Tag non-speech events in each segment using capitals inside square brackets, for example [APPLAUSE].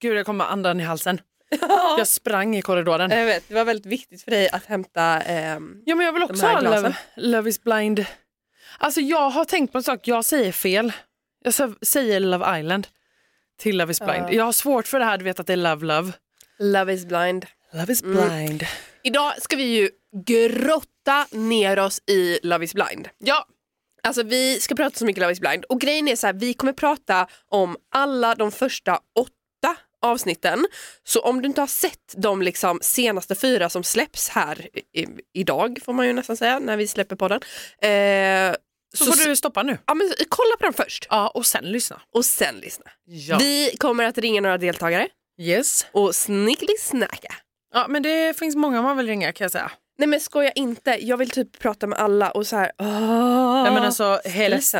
gud jag kommer andan i halsen. [LAUGHS] Jag sprang i korridoren. Jag vet, det var väldigt viktigt för dig att hämta ehm, Ja men jag vill också ha love, love is blind. Alltså jag har tänkt på en sak, jag säger fel. Jag säger Love Island till Love is blind. Ja. Jag har svårt för det här, du vet att det är love love. Love is blind. Love is Mm. blind. Idag ska vi ju grotta ner oss i Love is blind. Ja, Alltså vi ska prata så mycket Love is blind och grejen är så här, vi kommer prata om alla de första åtta avsnitten. Så om du inte har sett de liksom senaste fyra som släpps här i, idag får man ju nästan säga när vi släpper podden. Eh, så, får du stoppa nu. ja, men, kolla på dem först Ja, och sen lyssna. och sen lyssna. Ja. Vi kommer att ringa några deltagare Yes. och snickeli-snacka. Ja, men det finns många man vill ringa kan jag säga. Nej men skoja inte, jag vill typ prata med alla och så här. åh, Nej, men alltså, stressen.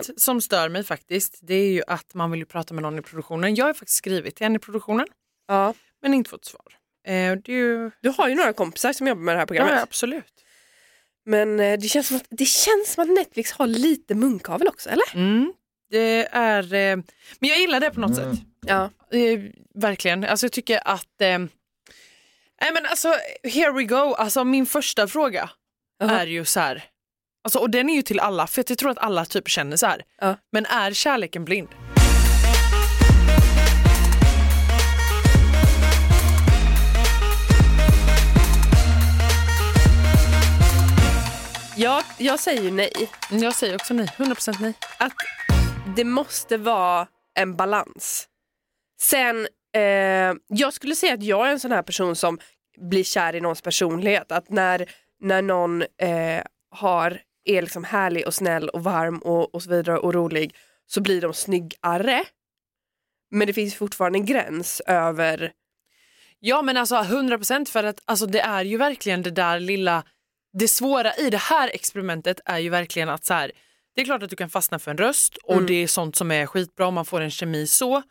helst som stör mig faktiskt, det är ju att man vill ju prata med någon i produktionen. Jag har faktiskt skrivit till en i produktionen, Ja. men inte fått svar. Eh, det är ju... Du har ju några kompisar som jobbar med det här Ja, programmet. absolut. Men eh, det känns, som att, det känns som att Netflix har lite munkavel också, eller? Mm. Det är... Eh, men jag gillar det på något sätt. Ja. Eh, verkligen. Alltså jag tycker att... Nej men alltså, here we go. Alltså min första fråga Jaha. är ju så här. Alltså, och den är ju till alla, för jag tror att alla typ känner så här. Ja. Men är kärleken blind? Jag, jag säger ju nej. Jag säger också nej, 100% nej. Att det måste vara en balans. Sen, eh, jag skulle säga att jag är en sån här person som blir kär i någons personlighet. Att när, när någon eh, har, är liksom härlig och snäll och varm och, och så vidare och rolig så blir de snyggare. Men det finns fortfarande en gräns över Ja men alltså 100% för att alltså, det är ju verkligen det där lilla, det svåra i det här experimentet är ju verkligen att så här, det är klart att du kan fastna för en röst och Mm. det är sånt som är skitbra om man får en kemi så.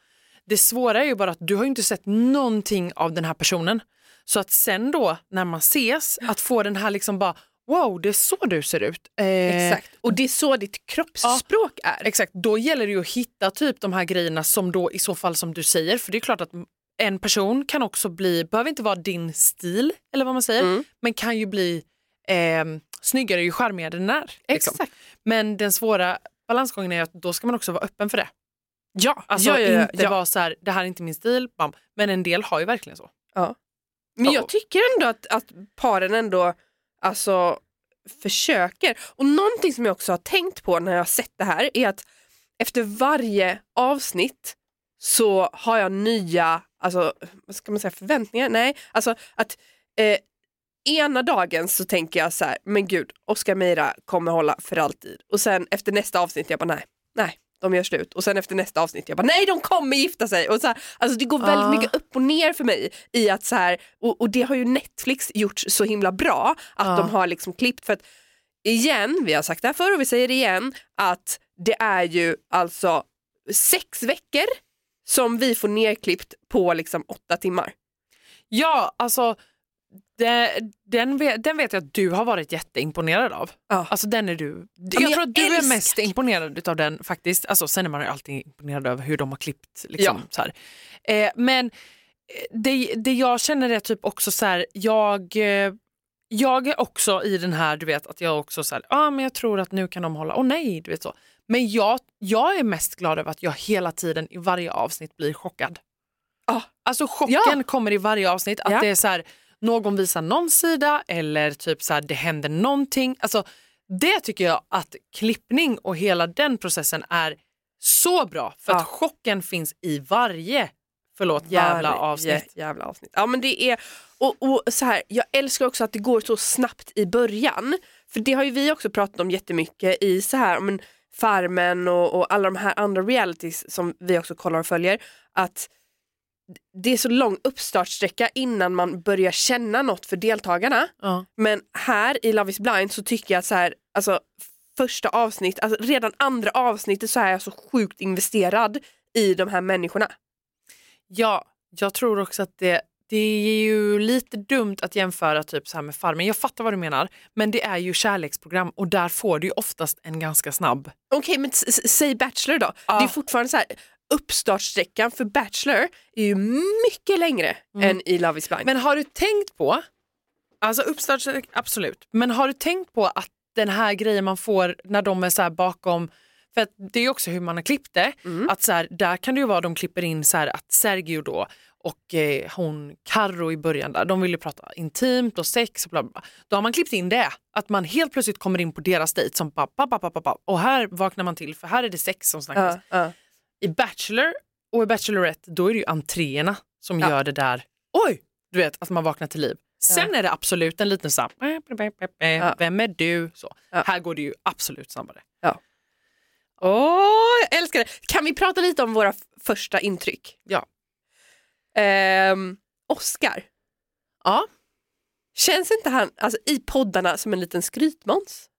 Det svåra är ju bara att du har inte sett någonting av den här personen. Så att sen då när man ses, att få den här liksom bara wow det är så du ser ut. Eh, Exakt. Och det är så ditt kroppsspråk är. Exakt, då gäller det ju att hitta typ de här grejerna som då i så fall som du säger, för det är klart att en person kan också bli, behöver inte vara din stil eller vad man säger, Mm. men kan ju bli eh, snyggare ju charmigare den är. Liksom. Exakt. Men den svåra balansgången är att då ska man också vara öppen för det. Ja, Alltså ja, ja, ja, inte vara så här, det här är inte min stil, bam. men en del har ju verkligen så. Men Ja. jag tycker ändå att, att paren ändå alltså, försöker. Och någonting som jag också har tänkt på när jag har sett det här är att efter varje avsnitt så har jag nya, alltså, vad ska man säga, förväntningar? Nej, alltså att eh, ena dagen så tänker jag så här, men gud, Oscar Meira kommer hålla för alltid. Och sen efter nästa avsnitt, jag bara nej, nej, de gör slut. Och sen efter nästa avsnitt, jag bara nej, de kommer gifta sig. Och så här, alltså det går väldigt Ah. mycket upp och ner för mig i att så här, och, och det har ju Netflix gjort så himla bra, att Ja. de har liksom klippt för att igen, vi har sagt det här förr och vi säger det igen, att det är ju alltså sex veckor som vi får nerklippt på liksom åtta timmar. Ja, alltså den, vet, den vet jag att du har varit jätteimponerad av. Ja. Alltså den är du. jag jag tror att du är älskar mest det. imponerad av den faktiskt. Alltså, sen är man ju alltid imponerad över hur de har klippt. Liksom, Ja. så. Eh, men eh, det, det jag känner är typ också så här, jag, eh, jag är också i den här, du vet att jag också så här, ah, men jag tror att nu kan de hålla, åh nej, du vet så. Men jag, jag är mest glad över att jag hela tiden i varje avsnitt blir chockad. Ah. Alltså chocken Ja. kommer i varje avsnitt, att Ja. det är så här, någon visar någon sida eller typ så här, det händer någonting. Alltså, det tycker jag att klippning och hela den processen är så bra för Ja. att chocken finns i varje, förlåt, jävla Varje avsnitt. Jävla avsnitt. Ja men det är, och, och så här, jag älskar också att det går så snabbt i början. För det har ju vi också pratat om jättemycket i så här, men Farmen och, och alla de här andra realities som vi också kollar och följer. Att det är så lång uppstartsträcka innan man börjar känna något för deltagarna. Ja. Men här i Love is blind så tycker jag att så här, alltså, första avsnitt, alltså redan andra avsnittet så är jag så sjukt investerad i de här människorna. Ja, jag tror också att det, det är ju lite dumt att jämföra typ så här med Farmen. Jag fattar vad du menar, men det är ju kärleksprogram och där får du ju oftast en ganska snabb. Okej men s- s- säg Bachelor då, Ja. det är fortfarande så här, uppstartsträckan för Bachelor är ju mycket längre Mm. än i Love is blind. Men har du tänkt på, alltså uppstart, absolut, men har du tänkt på att den här grejen man får när de är så här bakom, för det är också hur man har klippt det, Mm. att så här, där kan det ju vara de klipper in så här att Sergio då och eh, hon Carro i början där, de vill ju prata intimt och sex och bla bla. bla. Då har man klippt in det, att man helt plötsligt kommer in på deras dejt som bara, pa, pa, pa, pa, pa, och här vaknar man till för här är det sex som snackas. Ja, ja. I Bachelor och i Bachelorette då är det ju entréerna som Ja. gör det där, oj, du vet att man vaknar till liv. Sen är det absolut en liten här, Ja. vem är du? Så. Ja. Här går det ju absolut snabbare. Åh, jag älskar det. Kan vi prata lite om våra första intryck? Ja. Ehm, Oscar, Ja, känns inte han alltså, i poddarna som en liten skrytmåns?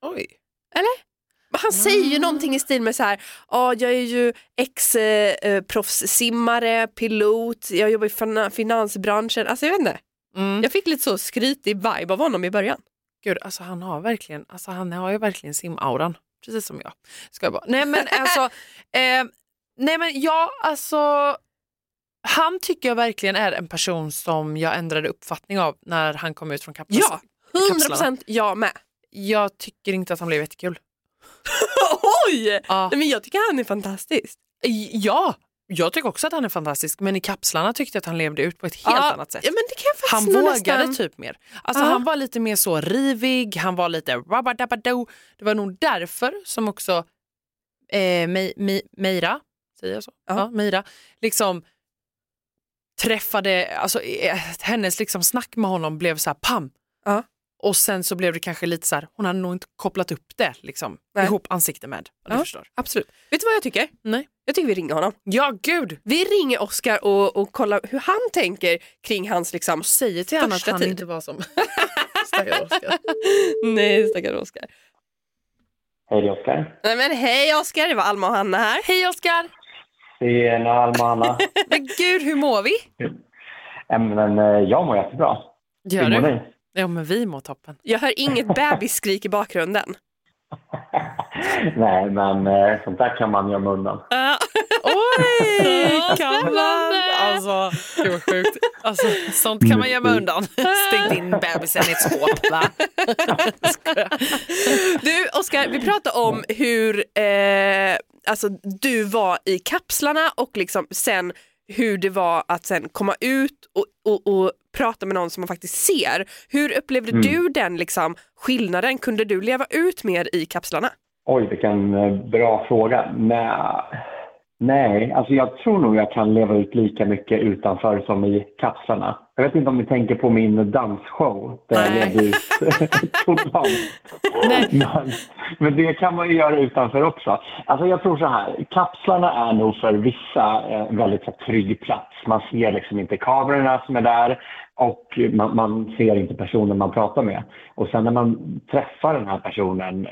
oj. Han säger ju Ah. någonting i stil med så här, ja jag är ju ex-proffssimmare, pilot, jag jobbar i fina- finansbranschen. Alltså jag vet inte, Mm. jag fick lite så skrytig vibe av honom i början. Gud, alltså han har verkligen, alltså han har ju verkligen simauran, precis som jag. Ska jag bara. Nej men alltså, [LAUGHS] eh, nej men jag alltså, han tycker jag verkligen är en person som jag ändrade uppfattning av när han kom ut från kapseln. Ja, 100% jag med. Jag tycker inte att han blev jättekul. [LAUGHS] Oj! Ja. Nej, men jag tycker han är fantastisk. ja, jag tycker också att han är fantastisk men i kapslarna tyckte jag att han levde ut på ett helt ja, annat sätt. Ja, Han vågade nästan... typ mer. Alltså. Han var lite mer så rivig, han var lite rabadabadoo. Det var nog därför som också eh, Me- Me- Meira, säger jag så? Ja. Ja. Meira, liksom träffade, alltså eh, hennes liksom snack med honom blev så här pam. Ja. Och sen så blev det kanske lite så här, hon hade nog inte kopplat upp det liksom, Nej. ihop ansikte med. Ja. Du Ja. förstår. Absolut. Vet du vad jag tycker? Nej. Jag tycker vi ringer honom. Ja, gud! Vi ringer Oscar och, och kollar hur han tänker kring hans liksom... Säger till honom att han tid. inte var som [LAUGHS] stackars Oscar. Nej, stackars Oscar. Hej, det är Oskar. Nej men hej Oscar, det var Alma och Hanna här. Hej Oscar! Tjena, Alma och Anna. [LAUGHS] Men gud, hur mår vi? Ja, Men eh, jag mår jättebra. Gör Hur mår du? ni? Ja, men vi mår toppen. Jag hör inget bebisskrik i bakgrunden. [LAUGHS] Nej, men eh, sånt där kan man gömma undan. Ja. Oj, kan man det? Alltså, gud vad sjukt. Alltså, sånt kan man gömma undan. Stängt in bebisen i ett skåp, va? [LAUGHS] Du Oscar, vi pratade om hur eh, alltså, du var i kapslarna och liksom sen hur det var att sen komma ut och, och, och prata med någon som man faktiskt ser. Hur upplevde Mm. du den liksom, skillnaden? Kunde du leva ut mer i kapslarna? Oj, vilken eh, bra fråga. Nej, nej, alltså jag tror nog jag kan leva ut lika mycket utanför som i kapslarna. Jag vet inte om ni tänker på min dansshow där jag Nej. levde ut [LAUGHS] totalt. Nej. Men, men det kan man ju göra utanför också. Alltså jag tror så här, kapslarna är nog för vissa en väldigt så trygg plats. Man ser liksom inte kamerorna som är där och man, man ser inte personen man pratar med. Och sen när man träffar den här personen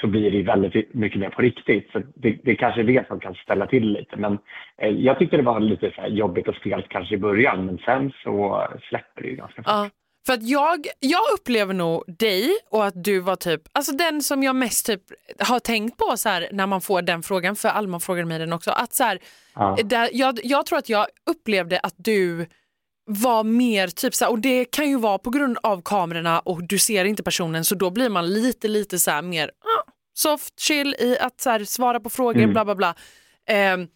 så blir det väldigt mycket mer på riktigt. Så det, det kanske är det som kan ställa till lite. Men eh, jag tyckte det var lite så här jobbigt och stelt kanske i början men sen så släpper det ju ganska fort. Ja, för att jag, jag upplever nog dig och att du var typ, alltså den som jag mest typ har tänkt på så här, när man får den frågan, för Alma frågade mig den också, att så här, Ja. där, jag, jag tror att jag upplevde att du var mer typ så här, och det kan ju vara på grund av kamerorna och du ser inte personen så då blir man lite lite så här mer ah, soft chill i att så här, svara på frågor Mm. bla bla bla. Ehm,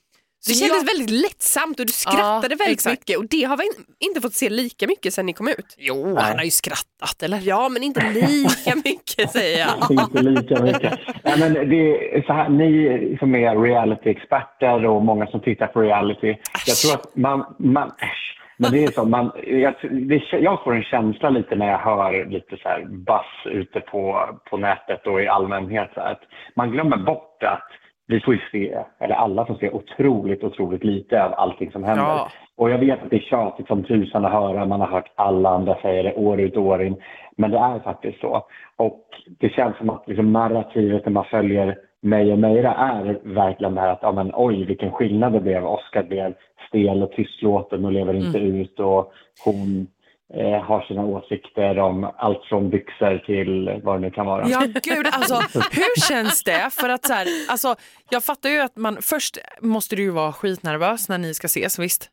Det kändes jag- väldigt lättsamt och du skrattade Ja, väldigt exakt. mycket och det har vi in- inte fått se lika mycket sen ni kom ut. Jo, Nej. han har ju skrattat eller? Ja, men inte [LAUGHS] lika mycket säger jag. [LAUGHS] Inte lika mycket. Nej, men det är så här, ni som är reality-experter och många som tittar på reality. Jag tror att man... man äsch. Men det är så, man, jag, det, jag får en känsla lite när jag hör lite så här bass ute på, på nätet och i allmänhet. Så här, att man glömmer bort att vi får ju se, eller alla får se otroligt, otroligt lite av allting som händer. Ja. Och jag vet att det är tjatigt som tusan att höra, man har hört alla andra säga det år ut och år in. Men det är faktiskt så. Och det känns som att liksom narrativet när man följer mig och Meira är verkligen det här att ja, men, oj vilken skillnad det blev. Oscar blev stel och tystlåten och lever inte ut och hon eh, har sina åsikter om allt från byxor till vad det nu kan vara. Ja gud, alltså hur känns det? För att så här, alltså, jag fattar ju att man, först måste du ju vara skitnervös när ni ska ses, visst?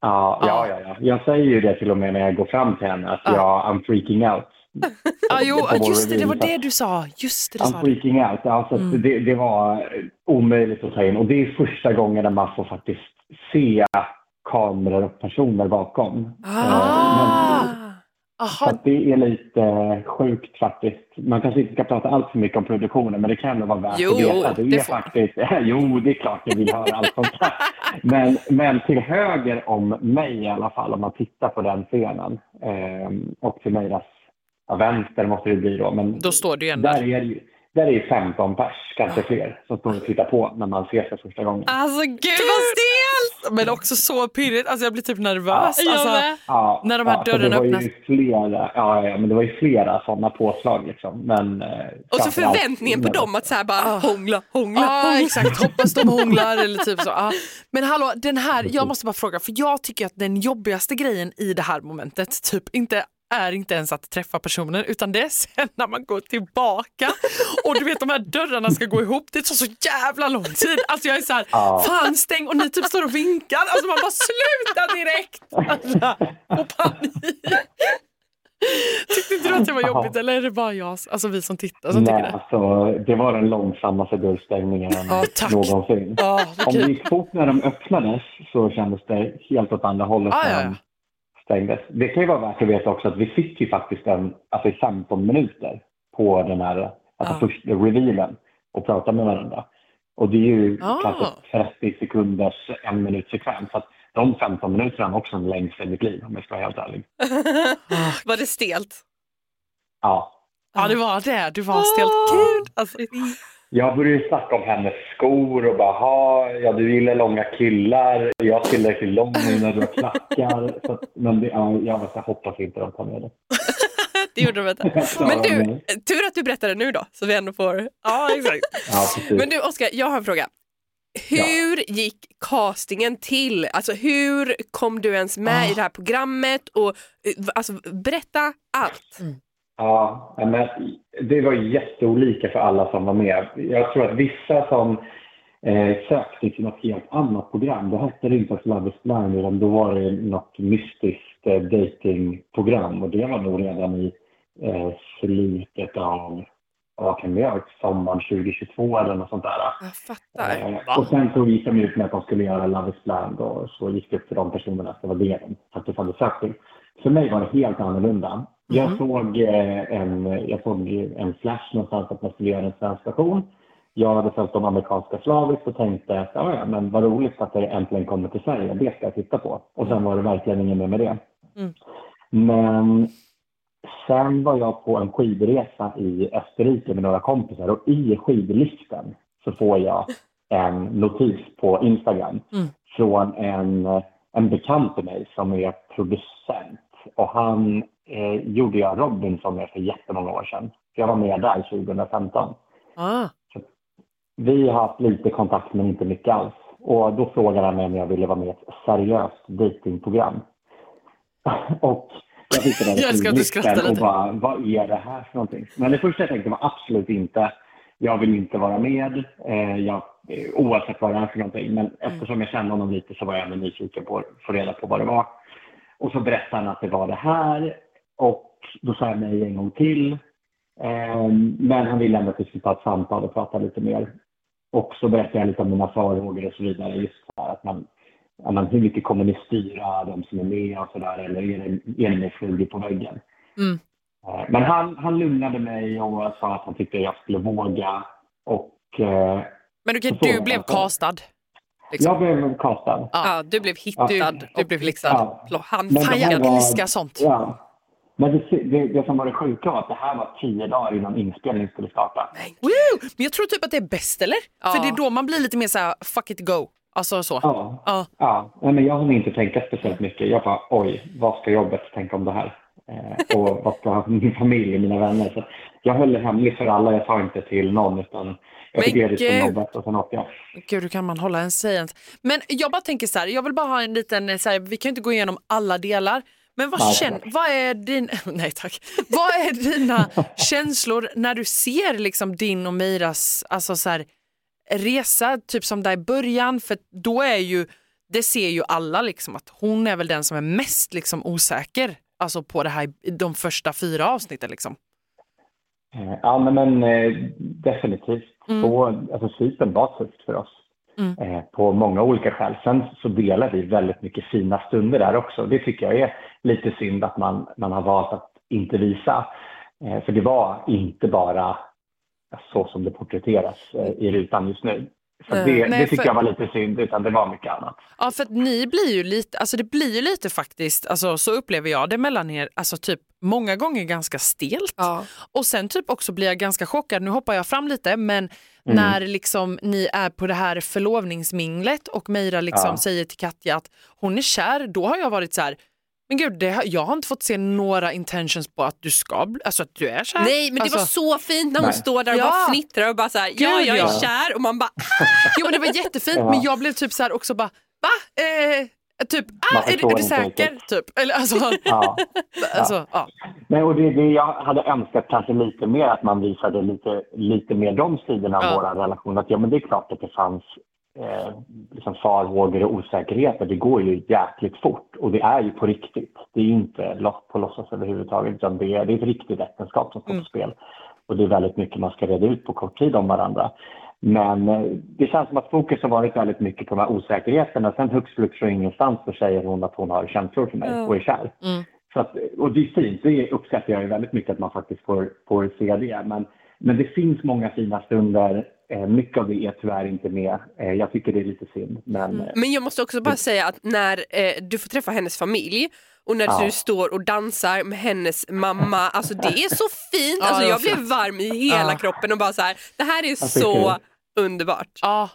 Ja, ja, ja, ja. Jag säger ju det till och med när jag går fram till henne att Ja. jag, I'm freaking out. Ja, jo, just det, det var det du sa. Just det, det I'm freaking out. Alltså, Mm. det, det var omöjligt att ta in och det är första gången man får faktiskt se kameror och personer bakom. Eh, Ah. men- Så Aha, det är lite sjukt faktiskt. Man kanske inte ska prata allt för mycket om produktionen men det kan ändå vara värt Jo, att veta. Det är det får faktiskt, [LAUGHS] jo, det är klart jag vill höra allt sånt där. Men, men till höger om mig i alla fall, om man tittar på den scenen eh, och till ja, vänster måste det bli då. Men då står du ju ändå. där är det ju där är det 15 pers, kanske fler, som står och tittar på när man ser sig första gången. Alltså gud vad stelt! Men också så pirrigt, alltså jag blir typ nervös. Alltså. Ja, När de här ja, så dörrarna öppnas. Ju flera, ja, ja, men det var ju flera sådana påslag. Liksom. Men, eh, Och så förväntningen på dem att så här bara Ah. hångla, hångla, Ja hångla. exakt, hoppas de hånglar eller typ så. Ja. Men hallå, den här, jag måste bara fråga, för jag tycker att den jobbigaste grejen i det här momentet typ inte är inte ens att träffa personen utan det är sen när man går tillbaka och du vet de här dörrarna ska gå ihop, det tar så jävla lång tid. Alltså jag är så här, Ja. fan stäng och ni typ står och vinkar, alltså man bara sluta direkt. Alltså, och panik. Tyckte inte du att det var jobbigt eller är det bara jag, alltså vi som tittar som tycker Nej, det? alltså, det var den långsammaste dörrstängningen Ja, tack. någonsin. Ja, Om det gick fort när de öppnades så kändes det helt åt andra hållet Ah, ja, stängdes. Det kan ju vara värt att veta också att vi fick ju faktiskt en, alltså i 15 minuter på den här alltså Ja. första revealen och prata med varandra. Och det är ju Ah. kanske 30 sekunders en minut sekvens. Så att de 15 minuterna var också den längsta i mitt liv om jag ska vara helt ärlig. [LAUGHS] Var det stelt? Ja. Ja det var det, du var stelt. Gud, alltså, Jag började ju snacka om hennes skor och bara, "Ha, ja du gillar långa killar, jag är tillräckligt lång nu när du har klackar. [LAUGHS] Så, att- men det, ja, jag här, hoppas inte de tar med det. [LAUGHS] Det gjorde de inte. [LAUGHS] Ja, Men du, tur att du berättade nu då, så vi ändå får... ja exakt. Ja. Men du Oskar, jag har en fråga. Hur gick castingen till? Alltså hur kom du ens med Ah. i det här programmet? Och, eh, alltså, berätta allt. Ja, men det var jätteolika för alla som var med. Jag tror att vissa som eh, sökte till något helt annat program, då hette det inte ens Love is blind utan då var det något mystiskt eh, datingprogram och det var nog redan i eh, slutet av, vad kan det ha varit, sommaren 2022 eller något sånt där. Jag fattar. Eh, och sen så gick de ut med att de skulle göra Love is blind och så gick det upp för de personerna att det var det de faktiskt hade sökt till. För mig var det helt annorlunda. Jag, såg, eh, en, jag såg en flash någonstans att man skulle göra en svensk station. Jag hade följt de amerikanska slaviskt och tänkte att ja, ja, men vad roligt att det äntligen kommer till Sverige. Det ska jag titta på. Och sen var det verkligen inget mer med det. Mm. Men sen var jag på en skidresa i Österrike med några kompisar och i skidliften så får jag en notis på Instagram Mm. från en, en bekant till mig som är producent. Och han eh, gjorde jag Robinson för jättemånga år sedan. Jag var med där 2015. Ah. Vi har haft lite kontakt men inte mycket alls. Och då frågade han mig om jag ville vara med i ett seriöst datingprogram. [LAUGHS] och jag var [LAUGHS] Jag älskar att du skrattar och bara, vad är det här för någonting? Men det första jag tänkte var absolut inte, jag vill inte vara med, eh, jag, eh, oavsett vad det är för någonting. Mm. Men eftersom jag kände honom lite så var jag ändå nyfiken på att få reda på vad det var. Och så berättade han att det var det här och då sa jag nej en gång till. Ehm, Men han ville ändå att vi skulle ta ett samtal och prata lite mer. Och så berättade jag lite om mina farhågor och så vidare. Just så här att man, ja, men hur mycket kommer ni styra de som är med och sådär? Eller är det, är det mer flugor på väggen? Mm. Eh, Men han, han lugnade mig och sa att han tyckte jag skulle våga. Och eh, Men okej, Du blev castad. Liksom. jag blev castad. Ja. du blev hittad. Ja. Du blev liksom Ja. Men Fan jag var- älskar sånt. Ja. Men det, det, det som var det sjuka var att det här var tio dagar innan inspelningen skulle starta. Woo! Men jag tror typ att det är bäst eller? Ja. För det är då man blir lite mer så här, fuck it go. Alltså så. Ja. Ja. Ja, nej, men jag hann inte tänka speciellt mycket. Jag bara, oj, vad ska jobbet tänka om det här? Eh, och vad ska [LAUGHS] min familj och mina vänner? Så jag höll det hemligt för alla. Jag sa inte till någon, utan jag Men fick ledigt gud. från jobbet och sen åkte jag. Gud, hur kan man hålla en sig ens? Men jag bara tänker så här, jag vill bara ha en liten, så här, vi kan ju inte gå igenom alla delar, Men vad, känn, vad är din, [LAUGHS] nej tack, vad är dina [LAUGHS] känslor när du ser liksom din och Miras alltså så här, resa, typ som där i början, för då är ju, det ser ju alla liksom att hon är väl den som är mest liksom osäker, alltså på det här, de första fyra avsnitten liksom. Eh, Ja, men, eh, definitivt. Mm. Så, alltså, Cypern var tufft för oss Mm. eh, på många olika skäl. Sen så delar vi väldigt mycket fina stunder där också. Det tycker jag är lite synd att man, man har valt att inte visa. Eh, för det var inte bara så som det porträtteras eh, i rutan just nu. Så Nej. det, Nej, det tycker för- jag var lite synd, utan det var mycket annat. Ja, för att ni blir ju lite, alltså det blir ju lite faktiskt, alltså så upplever jag det mellan er, alltså typ många gånger ganska stelt. Ja. Och sen typ också blir jag ganska chockad, nu hoppar jag fram lite, men Mm. när liksom ni är på det här förlovningsminglet och Meira liksom Ja. säger till Katja att hon är kär, då har jag varit så här, men gud, det, har- jag har inte fått se några intentions på att du ska, alltså att du är kär. Nej men det alltså, var så fint när hon Nej. står där och Ja. bara fnittrar och bara så här, ja Gud, jag är ja. kär och man bara [LAUGHS] Jo men det var jättefint, Ja. men jag blev typ så här också bara, va? Eh, typ, ah, är, är du säker? riktigt. Typ. Eller alltså, Ja. [LAUGHS] alltså ja. Nej, och det, det jag hade önskat kanske lite mer att man visade lite, lite mer de sidorna av vår relation. Att ja, men det är klart att det fanns eh, liksom farhågor och osäkerheter. Det går ju jäkligt fort och det är ju på riktigt. Det är inte på låtsas överhuvudtaget utan det är, det är ett riktigt äktenskap som står Mm. på spel. Och det är väldigt mycket man ska reda ut på kort tid om varandra. Men eh, det känns som att fokus har varit väldigt mycket på de här osäkerheterna. Sen hux flux och ingenstans så säger hon att hon har känslor för mig Ja. och är kär. Mm. Så att, och det är fint, det uppskattar jag väldigt mycket att man faktiskt får, får se det. Men, men det finns många fina stunder. Eh, mycket av det är tyvärr inte med. Eh, jag tycker det är lite synd. Men eh, Men jag måste också bara säga att när eh, du får träffa hennes familj och när Ja. du står och dansar med hennes mamma, alltså det är så fint. Alltså jag blev varm i hela Ja. kroppen och bara så här, det här är så underbart. ja.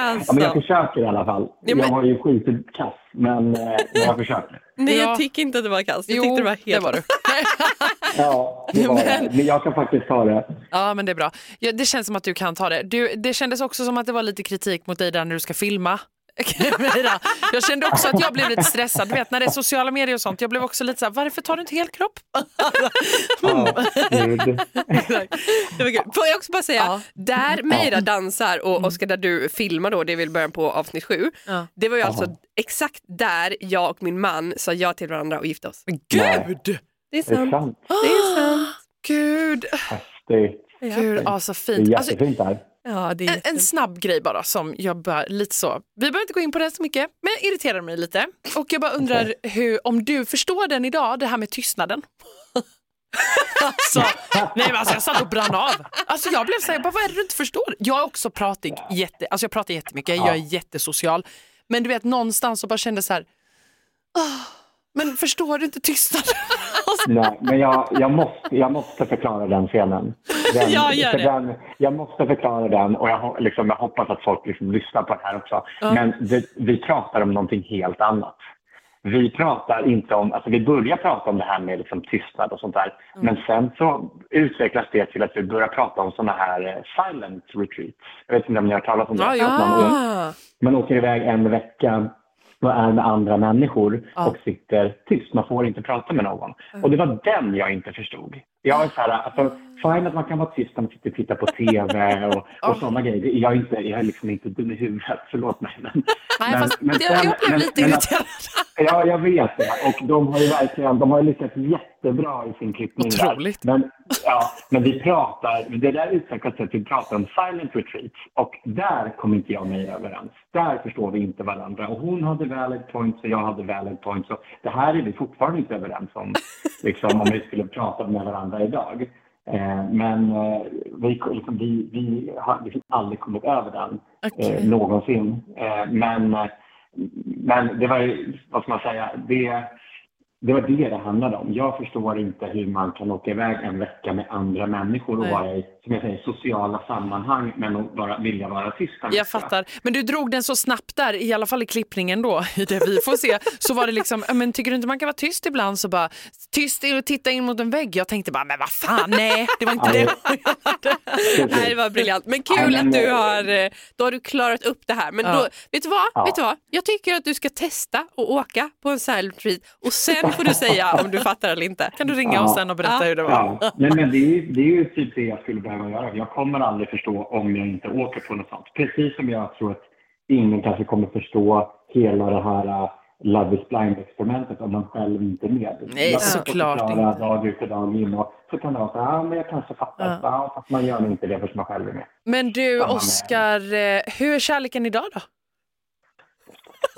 Alltså, ja, men jag försöker i alla fall. Ja, men- Jag var ju skitkass, men eh, jag försöker. nej Ja. jag tycker inte att det var kast, jag Jo, tyckte det var helt det var du. [LAUGHS] Ja, det var Men- det. Men jag kan faktiskt ta det. Ja men det är bra. Ja, det känns som att du kan ta det. Du, det kändes också som att det var lite kritik mot dig där när du ska filma. [LAUGHS] Jag kände också att jag blev lite stressad. Du vet när det är sociala medier och sånt. Jag blev också lite så här, varför tar du inte var kul. [LAUGHS] Får jag också bara säga, Ja. där Meira dansar och Oskar där du filmar då, det är väl början på avsnitt sju. Ja. Det var ju alltså exakt där jag och min man sa ja till varandra och gifte oss. Gud! Det är Det är sant. Det är sant. [GASPS] Gud, Häftigt. gud ja, så Det är fint. Alltså, jättefint där. Ja, det är en, en snabb grej bara som jag bara lite så, vi behöver inte gå in på det så mycket, men jag irriterar mig lite. Och jag bara undrar hur, om du förstår den idag, det här med tystnaden. [LAUGHS] alltså, nej men alltså jag satt och brann av. Alltså jag blev så här, jag bara, vad är det du inte förstår? Jag är också pratig, jätte, alltså jag pratar jättemycket, jag är jättesocial. Men du vet någonstans så bara kände så här, "Ah, men förstår du inte tystnaden? [LAUGHS] [LAUGHS] Nej, men jag, jag, måste, jag måste förklara den scenen. Den, Ja, gör det. Den, jag måste förklara den och jag, liksom, jag hoppas att folk liksom lyssnar på det här också. Men det, vi pratar om någonting helt annat. Vi pratar inte om, alltså vi börjar prata om det här med liksom tystnad och sånt där. Mm. Men sen så utvecklas det till att vi börjar prata om såna här eh, silent retreats. Jag vet inte om ni har talat om det? Ja, jo. Att man, Ah. man åker iväg en vecka och är med andra människor Ja. och sitter tyst. Man får inte prata med någon. Och det var den jag inte förstod. Jag är så här, alltså, fine att man kan vara tyst när man sitter och tittar på TV och, [LAUGHS] och sådana grejer. Det- Jag är, inte, jag är liksom inte dum i huvudet, förlåt mig. Men, Nej, men- fast men jag, sen- jag blev lite irriterad. [LAUGHS] Ja, jag vet det. Och de har ju verkligen de har lyckats jättebra i sin klippning. Otroligt. Där. Men, ja, men vi pratar, det där utvecklas till att vi pratar om silent retreats. Och där kom inte jag och mig överens. Där förstår vi inte varandra. Och hon hade valid points och jag hade valid points. Och det här är vi fortfarande inte överens om, [LAUGHS] liksom, om vi skulle prata med varandra idag. Eh, men eh, vi, liksom, vi, vi har liksom aldrig kommit över den eh, någonsin. Eh, men, men det var ju, vad ska man säga, det, det var det det handlade om. Jag förstår inte hur man kan åka iväg en vecka med andra människor och Nej. vara i som jag säger, sociala sammanhang men att bara vilja vara tysta. Jag fattar. Men du drog den så snabbt där, i alla fall i klippningen då, [LAUGHS] i det vi får se, så var det liksom, men tycker du inte man kan vara tyst ibland så bara, tyst och titta in mot en vägg. Jag tänkte bara, men vad fan, nej, det var inte det. Nej, det var briljant. Men kul att du har, eh, då har du klarat upp det här. Men Ja. då, vet, du vad? Ja. vet du vad? Jag tycker att du ska testa och åka på en silent retreat och sen får du säga om du fattar eller inte. Kan du ringa oss sen och berätta Ja. hur det var? Ja, nej, men det är, det är ju typ det jag skulle behöva göra. Jag kommer aldrig förstå om jag inte åker på något sånt. Precis som jag tror att ingen kanske kommer förstå hela det här uh, Love is blind-experimentet om man själv inte är med. Nej, jag såklart inte. dag ut och dag in och så kan det vara så ja, men jag kanske fattar. Ja. Ja. fast man gör inte det förrän man själv är med. Men du Oskar, eh, hur är kärleken idag då?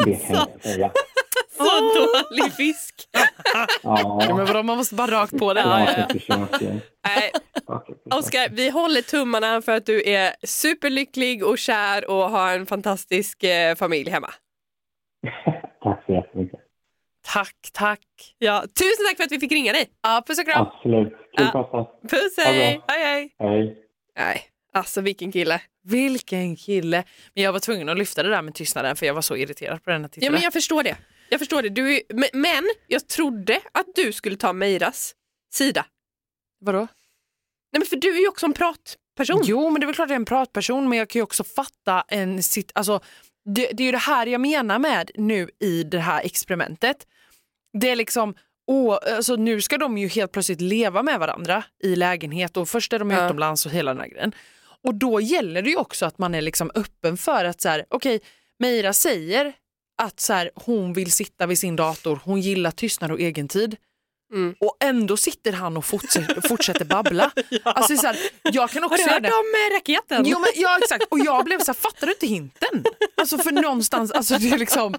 Det kan jag säga. [LAUGHS] Så dålig fisk. Ja, Ja, men vadå, man måste bara rakt på det. ja. Nej. Oskar, vi håller tummarna för att du är superlycklig och kär och har en fantastisk eh, familj hemma. [LAUGHS] Tack så jättemycket. Tack, tack. Ja, tusen tack för att vi fick ringa dig. Ja, puss och kram. Absolut. Kul Ja. Puss, hej! Hej, hej. Hej. Nej, alltså vilken kille. Vilken kille. Men jag var tvungen att lyfta det där med tystnaden för jag var så irriterad på den här Ja, tittaren. men jag förstår det. Jag förstår det. Du är, men, jag trodde att du skulle ta Meiras sida. Vadå? Nej, men för du är ju också en pratperson. Jo, men det är väl klart jag är en pratperson, men jag kan ju också fatta en sitt... Alltså, det, det är ju det här jag menar med nu i det här experimentet. Det är liksom, åh, alltså, nu ska de ju helt plötsligt leva med varandra i lägenhet och först är de Ja. utomlands och hela den här grejen. Och då gäller det ju också att man är liksom öppen för att så här, okej, Meira säger att så här, hon vill sitta vid sin dator, hon gillar tystnad och egentid. Mm. Och ändå sitter han och fortsätter, fortsätter babbla. [LAUGHS] Alltså, så här, jag kan Har också du göra hört det. om eh, raketen? Jo, men, ja exakt, och jag blev så här, fattar du inte hinten? Alltså för någonstans, alltså det är liksom,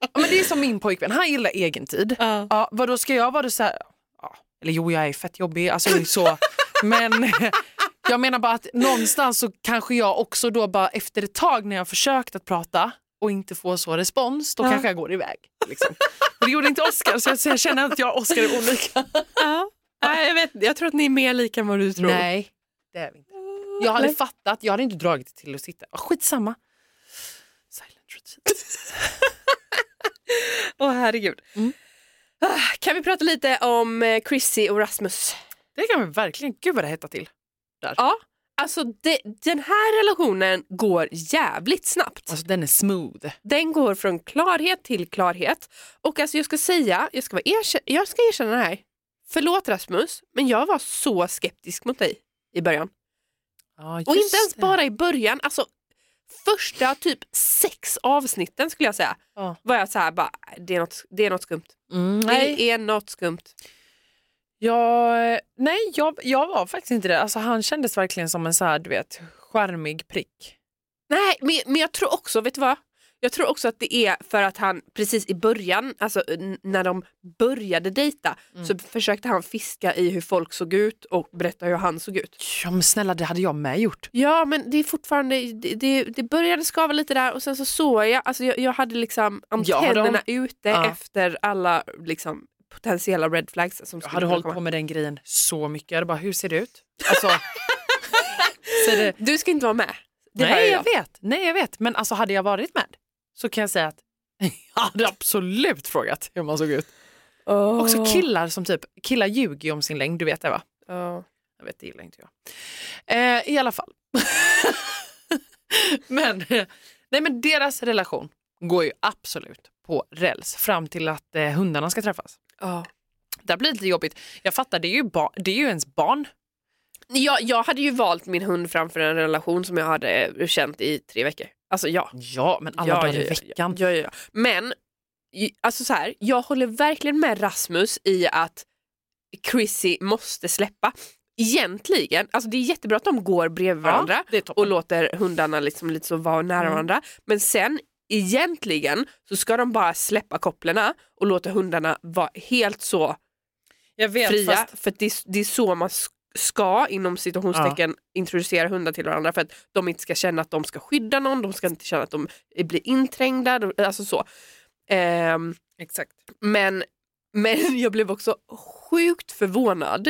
ja, men det är som min pojkvän, han gillar egentid. Ja. Ja, vad då ska jag vara så här, ja, eller jo jag är fett jobbig, alltså så, men [LAUGHS] jag menar bara att någonstans så kanske jag också då bara efter ett tag när jag har försökt att prata och inte få så respons, då Ja. kanske jag går iväg. Liksom. [LAUGHS] Och det gjorde inte Oscar så jag, känner att jag och Oscar är olika. Ja. Nej, jag, vet, jag tror att ni är mer lika än vad du tror. Nej, det är vi inte. Jag hade Nej. fattat, jag hade inte dragit det till att sitta. Oh, skitsamma. Silent retreat. [LAUGHS] Åh herregud. Mm. Ah, Kan vi prata lite om eh, Chrissy och Rasmus? Det kan vi verkligen, gud vad det hettar till. Ja, alltså det, den här relationen går jävligt snabbt. Alltså den är smooth. Den går från klarhet till klarhet. Och alltså jag ska säga, jag ska, vara erkänna, jag ska erkänna det här. Förlåt Rasmus, men jag var så skeptisk mot dig i början. Ja, Och inte ens det. bara i början, alltså första typ sex avsnitten skulle jag säga Ja. var jag så här bara, det är något, det är något skumt. Mm, Det är något skumt. Jag, nej jag, jag var faktiskt inte det. Alltså, han kändes verkligen som en så här, du vet, charmig prick. Nej, men, men jag tror också, vet du vad? Jag tror också att det är för att han precis i början, alltså när de började dejta, Mm. så försökte han fiska i hur folk såg ut och berätta hur han såg ut. Ja men snälla det hade jag med gjort. Ja men det är fortfarande, det, det, det började skava lite där och sen så såg jag, alltså jag, jag hade liksom Ja, antennerna ute Ja. efter alla liksom, potentiella red flags som Jag hade hållit komma. på med den grejen så mycket. Jag hade bara, hur ser det ut? Alltså, [LAUGHS] så det, Du ska inte vara med. Det nej jag. jag vet, nej jag vet. Men alltså hade jag varit med så kan jag säga att [LAUGHS] jag hade absolut frågat hur man såg ut. Oh. Också killar som typ, killar ljuger ju om sin längd, du vet det va? Ja. Jag vet, det gillar inte jag. Eh, I alla fall. [LAUGHS] men, nej, men deras relation går ju absolut på räls fram till att eh, hundarna ska träffas. Ja. Det blir lite jobbigt. Jag fattar, det är ju, det är ju ens barn. Jag, jag hade ju valt min hund framför en relation som jag hade känt i tre veckor. Alltså ja. Ja, men alla ja, dagar i ja, veckan. Ja, ja. Men alltså så här, jag håller verkligen med Rasmus i att Chrissy måste släppa. Egentligen, alltså det är jättebra att de går bredvid varandra och låter hundarna liksom lite så vara nära Mm. varandra. Men sen egentligen så ska de bara släppa kopplarna och låta hundarna vara helt så vet, fria. fast För det, är- det är så man ska inom situationstecken introducera hundar till varandra för att de inte ska känna att de ska skydda någon, de ska inte känna att de blir inträngda. Alltså så. Ehm, exakt. men, men [LAUGHS] jag blev också sjukt förvånad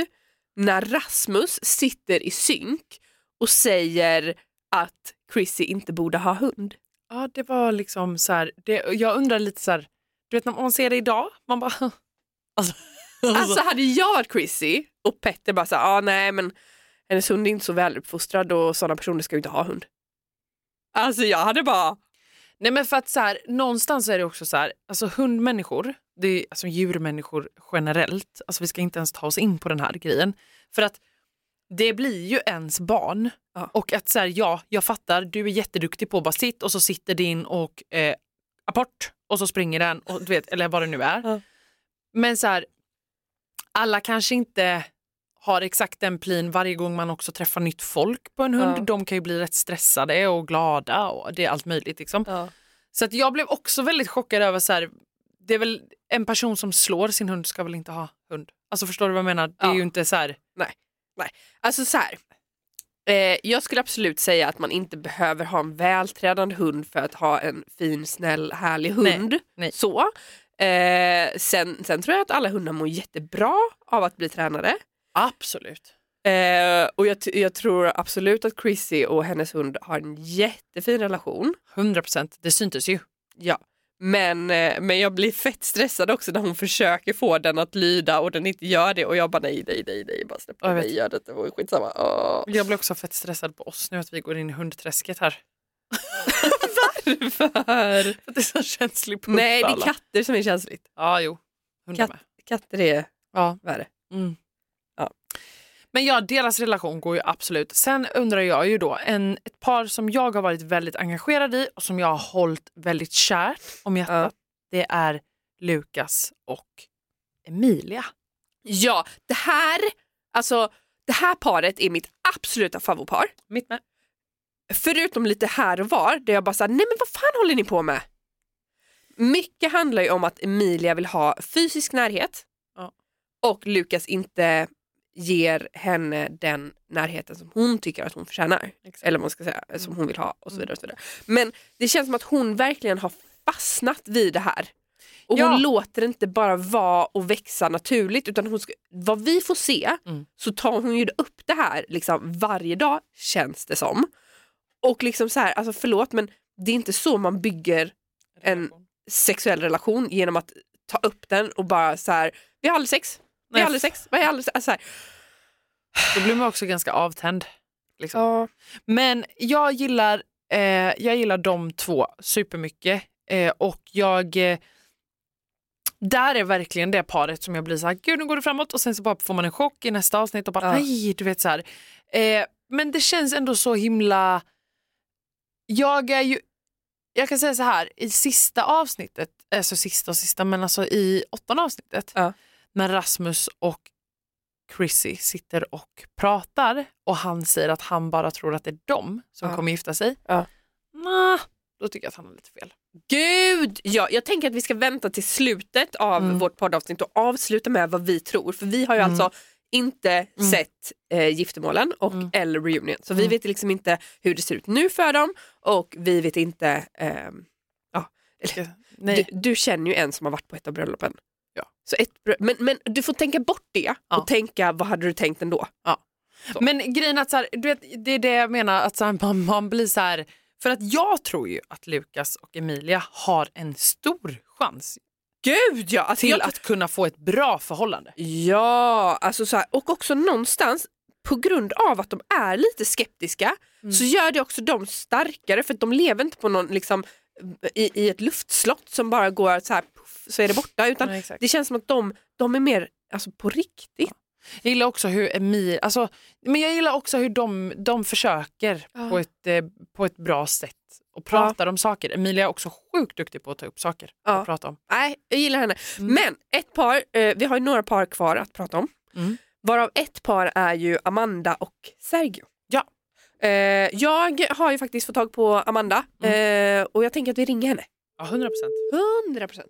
när Rasmus sitter i synk och säger att Chrissy inte borde ha hund. Ja, det var liksom så här, det, jag undrar lite så här, du vet när man ser det idag, man bara... [LAUGHS] Alltså, Alltså hade jag varit Chrissy och Petter bara såhär, ah, nej men hennes hund är inte så väluppfostrad och sådana personer ska ju inte ha hund. Alltså jag hade bara, Nej men för att så här, någonstans är det också så här, alltså hundmänniskor, det är alltså djurmänniskor generellt, alltså vi ska inte ens ta oss in på den här grejen. För att det blir ju ens barn. Ja. Och att så här, ja, jag fattar, du är jätteduktig på sitt och så sitter din och eh, apport och så springer den, och, du vet, eller vad det nu är. Ja. Men så här, alla kanske inte har exakt den plin varje gång man också träffar nytt folk på en hund. Ja. De kan ju bli rätt stressade och glada och det är allt möjligt. Liksom. ja. Så att jag blev också väldigt chockad över så här, det är väl en person som slår sin hund ska väl inte ha hund. Alltså förstår du vad jag menar? Det är Ja. ju inte så här, Alltså så här. Eh, jag skulle absolut säga att man inte behöver ha en vältränad hund för att ha en fin, snäll, härlig Nej, hund. nej. Så. Eh, sen, sen tror jag att alla hundar mår jättebra av att bli tränade. absolut. Eh, och jag, jag tror absolut att Chrissy och hennes hund har en jättefin relation. 100 procent, det syntes ju. Ja. Men, eh, men jag blir fett stressad också när hon försöker få den att lyda och den inte gör det och jag bara nej, nej, nej, nej, bara släpp Jag vet. mig, gör det, det var skitsamma. Åh. Jag blir också fett stressad på oss nu att vi går in i hundträsket här. [LAUGHS] Varför? För att det är så känslig punkt Nej, det är katter som är känsligt. Ja, jo. Hundar med. Katter är Ja. värre. Mm. Ja. Men ja, deras relation går ju absolut. Sen undrar jag ju då, en, ett par som jag har varit väldigt engagerad i och som jag har hållit väldigt kärt om hjärtat, det är Lukas och Emilia. Ja, det här, alltså, det här paret är mitt absoluta favoritpar. Mitt med. Förutom lite här och var där jag bara sa, nej men vad fan håller ni på med? Mycket handlar ju om att Emilia vill ha fysisk närhet Ja. och Lukas inte ger henne den närheten som hon tycker att hon förtjänar. Exakt. Eller man ska säga, som hon vill ha och så vidare. Och så vidare. Men det känns som att hon verkligen har fastnat vid det här. Och Ja. hon låter det inte bara vara och växa naturligt utan hon ska, vad vi får se Mm. så tar hon ju upp det här liksom varje dag känns det som. Och liksom så här, alltså förlåt men det är inte så man bygger en sexuell relation genom att ta upp den och bara så här, vi har aldrig sex, vi har aldrig sex, vi har aldrig sex. Alltså Då blir man också ganska avtänd. Liksom. ja. Men jag gillar, eh, jag gillar de två supermycket. Eh, och jag... Eh, där är verkligen det paret som jag blir så här, gud nu går det framåt och sen så bara får man en chock i nästa avsnitt och bara Ja. nej, du vet så här. Eh, men det känns ändå så himla... Jag är ju... Jag kan säga så här, i sista avsnittet, alltså sista och sista, men alltså i åttonde avsnittet, Ja. När Rasmus och Chrissy sitter och pratar och han säger att han bara tror att det är de som Ja. kommer gifta sig. Ja. Nah, då tycker jag att han har lite fel. Gud! Ja, jag tänker att vi ska vänta till slutet av Mm. vårt poddavsnitt och avsluta med vad vi tror. För vi har ju Mm. alltså inte Mm. sett eh, Giftermålen och Mm. eller Reunion. Så vi Mm. vet liksom inte hur det ser ut nu för dem och vi vet inte ehm, Nej. Du, du känner ju en som har varit på ett av bröllopen. Ja. Så ett, brö- men, men du får tänka bort det Ja. och tänka vad hade du tänkt ändå? Så. Men grejen att så här, du vet, det är det jag menar, att så här, man, man blir så här, för att jag tror ju att Lukas och Emilia har en stor chans Gud ja! Alltså till jag, att kunna få ett bra förhållande. Ja, alltså så här, och också någonstans på grund av att de är lite skeptiska Mm. så gör det också dem starkare för att de lever inte på någon liksom i, i ett luftslott som bara går så här puff, så är det borta utan Ja, det känns som att de, de är mer alltså, på riktigt. Jag gillar också hur Emil, alltså, men jag gillar också hur de, de försöker Ja. på, ett, eh, på ett bra sätt och pratar om saker. Emilia är också sjukt duktig på att ta upp saker Ja. och prata om. Nej, jag gillar henne. Mm. Men ett par, eh, vi har ju några par kvar att prata om. Mm. Varav ett par är ju Amanda och Sergio. Eh, jag har ju faktiskt fått tag på Amanda eh, och jag tänker att vi ringer henne. Ja, 100 procent. 100 procent.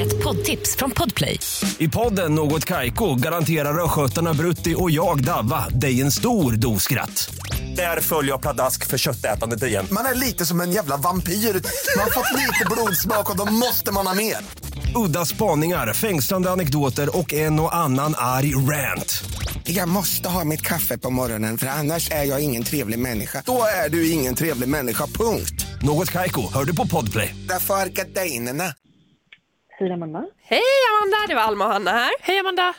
Ett poddtips från Podplay. I podden Något Kaiko garanterar östgötarna Brutti och jag, Davva, dig en stor dos skratt. Där följer jag pladask för köttätandet igen. Man är lite som en jävla vampyr. Man har fått lite blodsmak och då måste man ha mer. Udda spaningar, fängslande anekdoter och en och annan arg rant. Jag måste ha mitt kaffe på morgonen för annars är jag ingen trevlig människa. Då är du ingen trevlig människa, punkt. Något Kaiko, hör du på Podplay. Därför är gardinerna. Hej Amanda. Hej Amanda, det var Alma och Hanna här. Hej Amanda!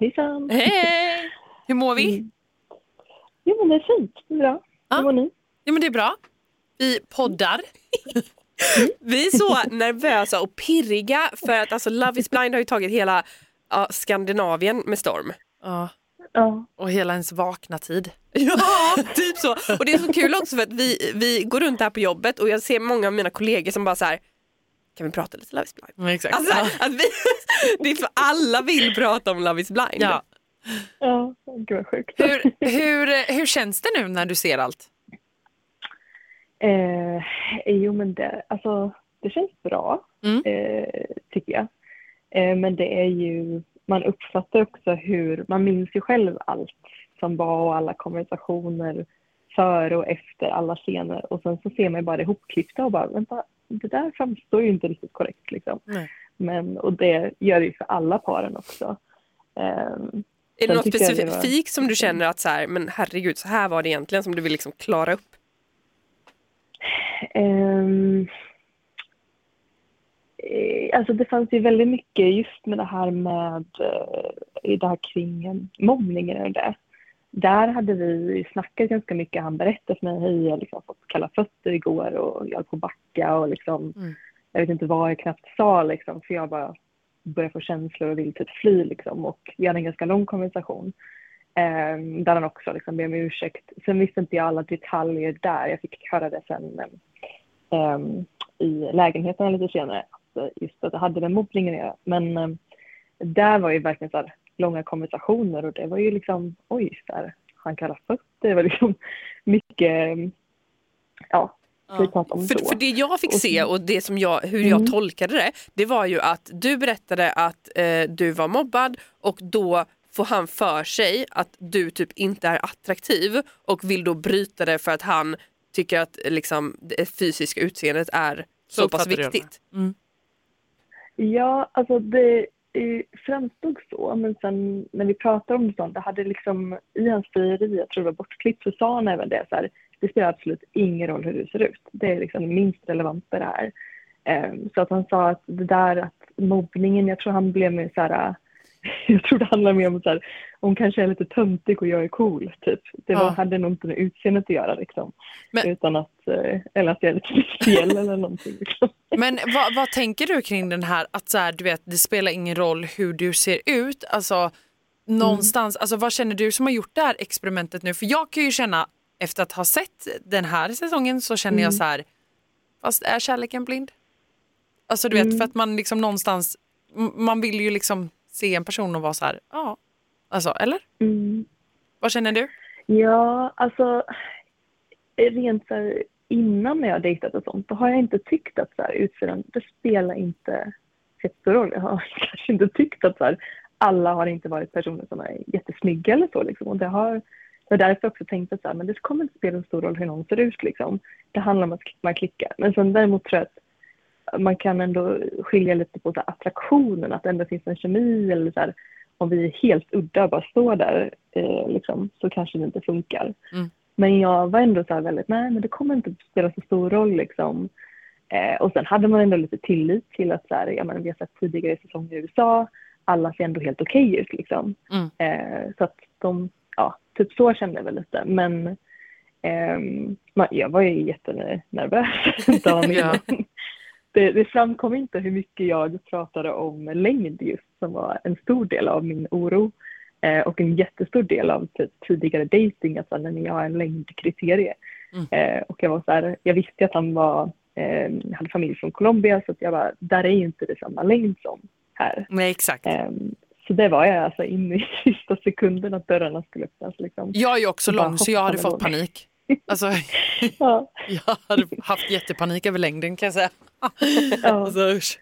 Hejsan. Hej! [LAUGHS] Hur mår vi? Mm. Jo men det är fint, det är bra. Ja. Hur mår ni? Jo men det är bra. Vi poddar. [LAUGHS] [LAUGHS] Vi är så nervösa och pirriga för att alltså, Love is blind har ju tagit hela ja, Skandinavien med storm. Ja. Ja. Och hela ens vakna tid. [LAUGHS] Ja, typ så. Och det är så kul också för att vi, vi går runt här på jobbet och jag ser många av mina kollegor som bara så här kan vi prata lite Love is blind? Mm, Exakt. Alltså, att vi, [LAUGHS] det är för alla vill prata om Love is blind. ja. Ja, gud vad sjukt. hur, hur, hur känns det nu när du ser allt? Eh, jo men det, alltså, det känns bra, Mm. eh, tycker jag. Eh, men det är ju, man uppfattar också hur, man minns ju själv allt som var och alla konversationer före och efter alla scener och sen så ser man ju bara det ihopklippta och bara vänta, det där framstår ju inte riktigt korrekt liksom. Nej. Men, och det gör det ju för alla paren också. Ehm, Är det något det var- specifikt som du känner att så här, men herregud så här var det egentligen som du vill liksom klara upp? Eh, alltså det fanns ju väldigt mycket just med det här med eh, i det här kring mobbningen och det. Där hade vi snackat ganska mycket. Han berättade för mig, hej jag liksom fått kalla fötter igår och jag höll på att backa och liksom, Mm. jag vet inte vad jag knappt sa liksom för jag bara började få känslor och vill typ fly liksom och vi hade en ganska lång konversation. Um, där han också liksom ber om ursäkt. Sen visste inte jag alla detaljer där. Jag fick höra det sen um, i lägenheten lite senare. Eh, just att det hade med mobbningen att göra. Men där var ju verkligen så här långa konversationer och det var ju liksom oj, så här, han kallar fötter. Det var liksom [LAUGHS] mycket, ja, om För, för det jag fick se och det som jag, hur jag Mm. tolkade det, det var ju att du berättade att eh, du var mobbad och då får han för sig att du typ inte är attraktiv och vill då bryta det för att han tycker att liksom, det fysiska utseendet är så, Så pass viktigt. Mm. Ja, alltså det eh, framstod så, men sen när vi pratade om det sånt, det hade liksom i hans frieri, jag tror det var bortklippt, så sa han även det så här, det spelar absolut ingen roll hur du ser ut. Det är liksom minst relevanta det här. Ehm, så att han sa att det där att mobbningen, jag tror han blev mer så här, [LAUGHS] jag tror det handlar mer om så här, hon kanske är lite töntig och jag är cool, typ. Det var, Ja. hade nog inte med utseendet att göra liksom. Men- Utan att, eh, eller att jag är lite speciell [LAUGHS] eller någonting liksom. Men vad, vad tänker du kring den här att så här, du vet, det spelar ingen roll hur du ser ut? Alltså någonstans, alltså vad känner du som har gjort det här experimentet nu? För jag kan ju känna efter att ha sett den här säsongen så känner jag så här, fast är kärleken blind? Alltså du vet för att man liksom någonstans, man vill ju liksom se en person och vara så här, ja, alltså eller? Mm. Vad känner du? Ja, alltså rent så här, innan när jag dejtat och sånt, då har jag inte tyckt att så här, utseendet, det spelar inte så stor roll. Jag har [LAUGHS] kanske inte tyckt att så här, alla har inte varit personer som är jättesnygga eller så liksom. Och det har, det har därför också tänkt att så här, men det kommer inte spela så stor roll hur någon ser ut liksom. Det handlar om att man klickar. Men sen däremot tror jag att man kan ändå skilja lite på så attraktionen, att det ändå finns en kemi eller så här, om vi är helt udda och bara står där eh, liksom, så kanske det inte funkar. Mm. Men jag var ändå så här väldigt, nej men det kommer inte spela så stor roll liksom. Eh, och sen hade man ändå lite tillit till att så här, ja, men vi har sett tidigare säsonger i USA, alla ser ändå helt okej ut liksom. Mm. Eh, så att de, ja, typ så kände jag väl lite. Men man, jag var ju jättenervös [LAUGHS] dagen [LAUGHS] innan. Det, det framkom inte hur mycket jag pratade om längd just, som var en stor del av min oro. Eh, och en jättestor del av tidigare dating, att så här, nej, men jag har en längdkriterie. Mm. Eh, och jag var så här, jag visste att han var, eh, hade familj från Colombia, så att jag bara, där är ju inte det samma längd som här. Nej exakt. Ehm, så det var jag alltså in i [LAUGHS] sista sekunden att dörrarna skulle öppnas. Liksom. Jag är ju också lång så jag hade fått panik. Alltså, [LAUGHS] [LAUGHS] Ja, jag hade haft jättepanik över längden kan jag säga. Ja. [LAUGHS] Alltså, usch.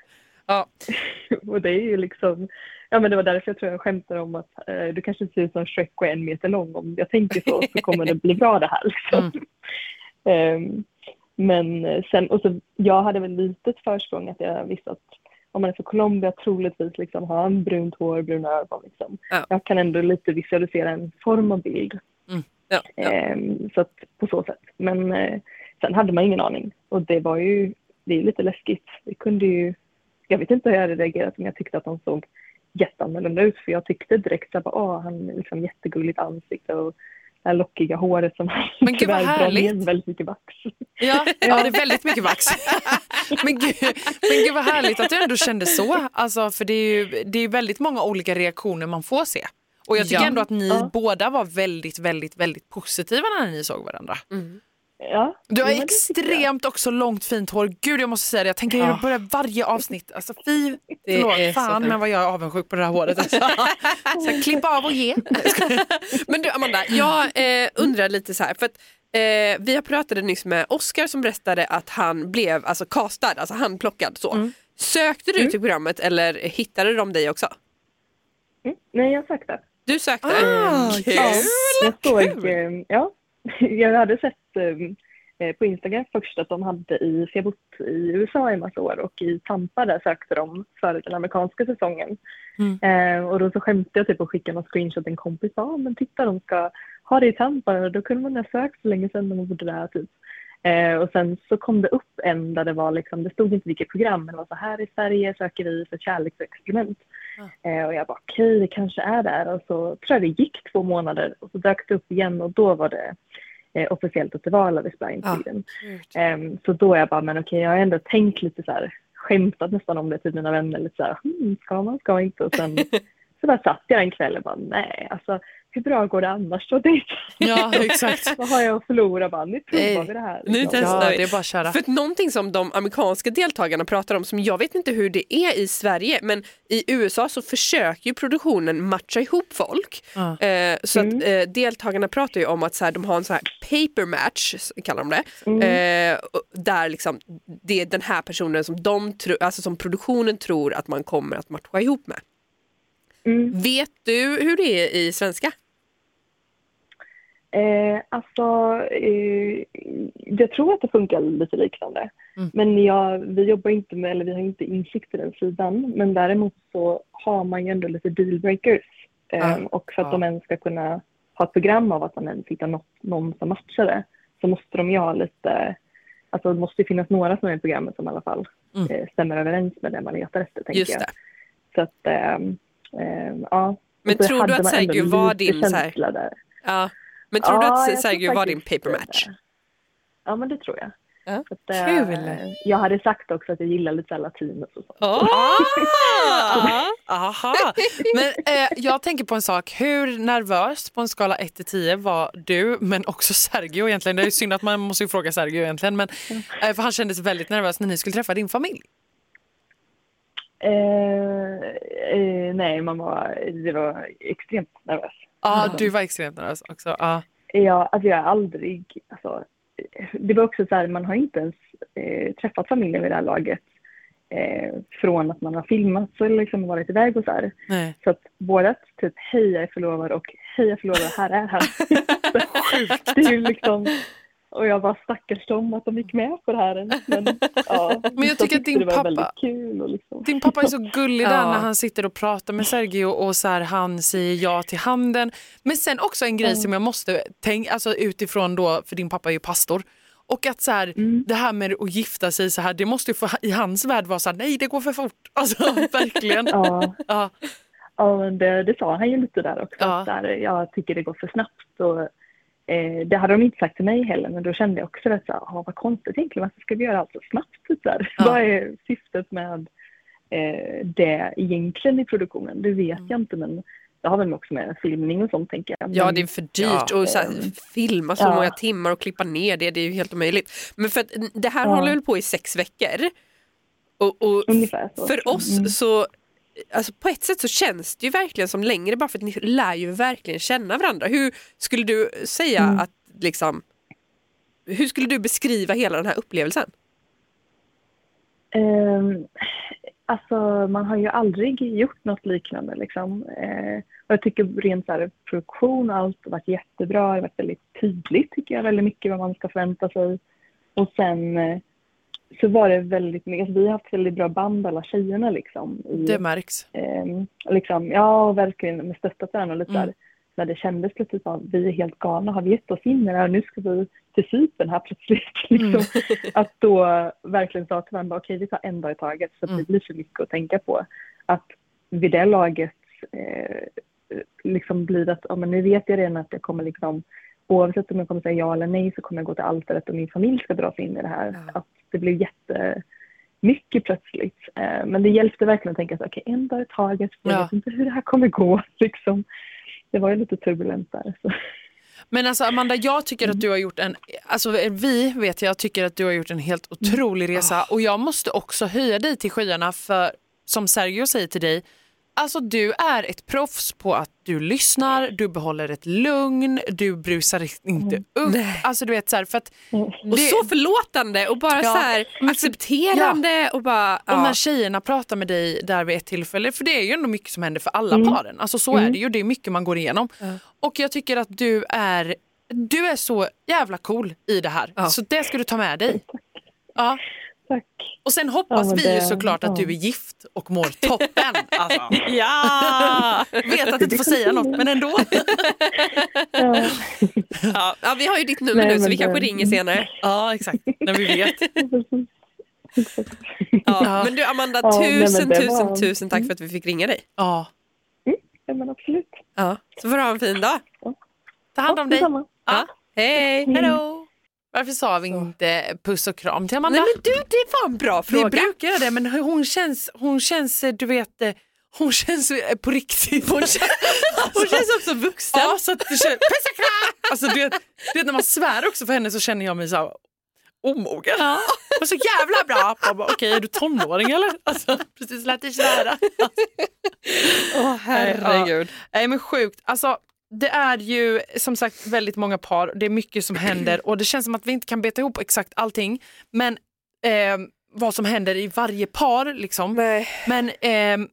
Ja. [LAUGHS] Och det är ju liksom, ja men det var därför jag tror jag skämtar om att eh, du kanske ser ut som Shrek och är en meter lång. Om jag tänker så så kommer det bli bra det här. Liksom. [LAUGHS] Ehm, men eh, sen, och så jag hade väl litet försprång att jag visste att om man är från Colombia troligtvis liksom har en brunt hår, bruna ögon. Liksom. Ja. Jag kan ändå lite visualisera en form av bild. Ja, ja. Ehm, så att på så sätt. Men eh, sen hade man ingen aning. Och det var ju, det är lite läskigt. Det kunde ju, jag vet inte hur jag hade reagerat om jag tyckte att de såg jätteannorlunda ut. För jag tyckte direkt så här, bara, åh, han är liksom jättegulligt ansikte och det här lockiga håret som Men gud, tyvärr drar ner väldigt mycket vax. Ja, ja, [LAUGHS] det är väldigt mycket vax. [LAUGHS] men, gud, men gud vad härligt att du ändå kände så. Alltså, för det är ju det är väldigt många olika reaktioner man får se. Och jag tycker Ja. ändå att ni Ja. båda var väldigt, väldigt, väldigt positiva när ni såg varandra. Ja, Du har extremt också långt fint hår. Gud jag måste säga det, jag tänker Ja. börja varje avsnitt. Alltså fy, Det är förlåt, så fan men vad jag är avundsjuk på det här håret. Alltså. [LAUGHS] Så klipp av och ge. [LAUGHS] Men du Amanda, jag eh, undrar lite så här. För att, eh, vi har pratade nyss med Oscar som berättade att han blev alltså castad, alltså handplockad så. Sökte du till programmet eller hittade de dig också? Mm. Nej, jag det. Du sökte? Ah, Kul! Ja, jag såg, kul. eh, ja, [LAUGHS] jag hade sett eh, på Instagram först att de hade i, för jag bott i USA i massa år och i Tampa där sökte de för den amerikanska säsongen. Mm. Eh, och då så skämtade jag typ och skickade någon screenshot till en kompis. Ja men titta de ska ha det i Tampa. Då kunde man ha sökt så länge sedan man bodde där typ. Eh, och sen så kom det upp en där det var liksom, det stod inte vilket program men det var så här i Sverige söker vi för kärleksexperiment. Eh, och jag bara okej det kanske är där. Och så tror jag det gick två månader och så dök det upp igen och då var det eh, officiellt att det var Love is blind Ja. Ehm, så då är jag bara men okej jag har ändå tänkt lite så här skämtat nästan om det till mina vänner lite så här hmm, ska man ska man inte? Och sen [LAUGHS] så bara satt jag en kväll och bara nej alltså hur bra går det annars då dit? [LAUGHS] Ja exakt. Vad har jag att förlora bara nu provar vi det här. nu liksom. testar Ja, vi. det är bara att köra. För att någonting som de amerikanska deltagarna pratar om, som jag vet inte hur det är i Sverige, men i USA så försöker ju produktionen matcha ihop folk. Ja. Eh, så Mm. att eh, deltagarna pratar ju om att så här, de har en så här paper match, kallar de det, Mm. eh, där liksom, det är den här personen som, de tro, alltså som produktionen tror att man kommer att matcha ihop med. Mm. Vet du hur det är i svenska? Eh, alltså, eh, jag tror att det funkar lite liknande. Mm. Men jag, vi jobbar inte med, eller vi har inte insikt i den sidan. Men däremot så har man ju ändå lite dealbreakers. Eh, Ah, och för att ja. de ens ska kunna ha ett program av att man ens hittar något, någon som matchar det så måste de ju ha lite, alltså det måste ju finnas några som är i programmet som i alla fall Mm. eh, stämmer överens med det man letar efter. Tänker Just jag. det. Så att, ehm, ehm, ja. Men tror du att Sergio var din så här-. Ja. Men tror du att Sergio var din paper det. match? Ja, men det tror jag. Ja. Att, Kul. Jag hade sagt också att jag gillar lite så här latinos och sånt. [LAUGHS] Ah! Aha. Men eh, jag tänker på en sak, hur nervös på en skala 1 till 10 var du, men också Sergio egentligen. Det är ju synd att man måste ju fråga Sergio egentligen, men, eh, för han kändes väldigt nervös när ni skulle träffa din familj. Eh, eh, nej, man var, det var extremt nervös. Ja, du var extremt nervös också. Ja. Ja, alltså jag har aldrig, alltså, det var också så här, man har inte ens eh, träffat familjen vid det här laget. Eh, från att man har filmat så liksom varit iväg och så här. Nej. Så att vårat typ hej jag är förlovad och hej jag är förlovad, här är han. [LAUGHS] [LAUGHS] det är ju liksom, och jag bara stackars dem att de gick med på det här. Men, ja, [LAUGHS] Men jag tycker att din pappa- väldigt kul. Och liksom. Din pappa är så [LAUGHS] gullig där Ja. när han sitter och pratar med Sergio och så här, han säger ja till handen. Men sen också en grej som jag måste tänka, alltså utifrån då, för din pappa är ju pastor. Och att så här, Mm. det här med att gifta sig så här, det måste ju få, i hans värld vara så här, nej det går för fort. [LAUGHS] Alltså verkligen. Ja, Ja. ja men det, det sa han ju lite där också. Ja. Att där, jag tycker det går för snabbt. Och, eh, det hade de inte sagt till mig heller men då kände jag också att så "Ah, vad konstigt egentligen. Varför ska vi göra allt så snabbt? Typ där. Ja. [LAUGHS] Vad är syftet med eh, det egentligen i produktionen? Det vet Mm. jag inte men det har väl också med filmning och sånt tänker jag. Ja Men- det är för dyrt Ja. att så här, filma så ja. många timmar och klippa ner det, det är ju helt omöjligt. Men för att det här Ja. håller väl på i sex veckor. Och, och för oss Mm. så, alltså på ett sätt så känns det ju verkligen som längre bara för att ni lär ju verkligen känna varandra. Hur skulle du säga Mm. att liksom, hur skulle du beskriva hela den här upplevelsen? Um, alltså man har ju aldrig gjort något liknande liksom. Eh, och jag tycker rent så här, produktion och allt har varit jättebra. Det har varit väldigt tydligt tycker jag väldigt mycket vad man ska förvänta sig. Och sen eh, så var det väldigt mycket, alltså vi har haft väldigt bra band alla tjejerna liksom. I, Det märks. Ehm, liksom, ja, verkligen med stöttat varandra och lite Mm. där. När det kändes plötsligt som vi är helt galna, har vi gett oss in i det här nu ska vi till Cypern här plötsligt. [LAUGHS] Liksom. [LAUGHS] Att då verkligen sa till varandra, okej vi tar en dag i taget så att Mm. det blir för mycket att tänka på. Att vid det laget eh, liksom blir det att, ja, men nu vet jag redan att jag kommer liksom, oavsett om jag kommer säga ja eller nej så kommer jag gå till altaret och min familj ska dras in i det här. Ja. Att det blev jättemycket plötsligt. Eh, men det hjälpte verkligen att tänka så okej en dag i taget, jag Ja. vet inte hur det här kommer gå. [LAUGHS] Liksom. Det var ju lite turbulent där. Så. Men alltså Amanda, jag tycker att du har gjort en, alltså vi vet jag tycker att du har gjort en helt otrolig resa och jag måste också höja dig till skyarna för som Sergio säger till dig, alltså du är ett proffs på att du lyssnar, du behåller ett lugn, du brusar inte upp. Alltså du vet så här, för att Och det- så förlåtande och bara Ja, så här för- accepterande och bara... Och Ja. när tjejerna pratar med dig där vid ett tillfälle, för det är ju ändå mycket som händer för alla Mm. paren. Alltså så är det ju, det är mycket man går igenom. Och jag tycker att du är, du är så jävla cool i det här. Ja. Så det ska du ta med dig. Ja. Tack. Och sen hoppas Ja, vi ju såklart att du är gift och mår toppen. [LAUGHS] Alltså. Ja! Vet att du inte får säga något men ändå. Ja. ja! Ja, vi har ju ditt nummer Nej, nu så vi kanske det- ringer senare. Ja exakt, när vi vet. [LAUGHS] Ja. Men du Amanda, Ja, nej, tusen det tusen var- tusen tack för att vi fick ringa dig. Ja. ja, men absolut. Ja. Så får du ha en fin dag. Ta hand om dig. Ja. Hej! Hejdå. Varför sa vi inte puss och kram till Amanda? Nej men du, det var en bra Vi fråga. brukar göra det men hon känns, hon känns, du vet, eh, hon känns eh, på riktigt. Hon känns, [LAUGHS] Hon känns också vuxen. Ja, så att det känns, puss och kram! Alltså, du, vet, du vet när man svär också för henne så känner jag mig så här omogen. Ja. Och så jävla bra. [LAUGHS] Okej, är du tonåring eller? Alltså, precis lät dig svära. [LAUGHS] Åh herregud. Nej men sjukt. Alltså, det är ju som sagt väldigt många par, det är mycket som händer och det känns som att vi inte kan beta ihop exakt allting. Men eh, vad som händer i varje par liksom. Nej. Men ehm,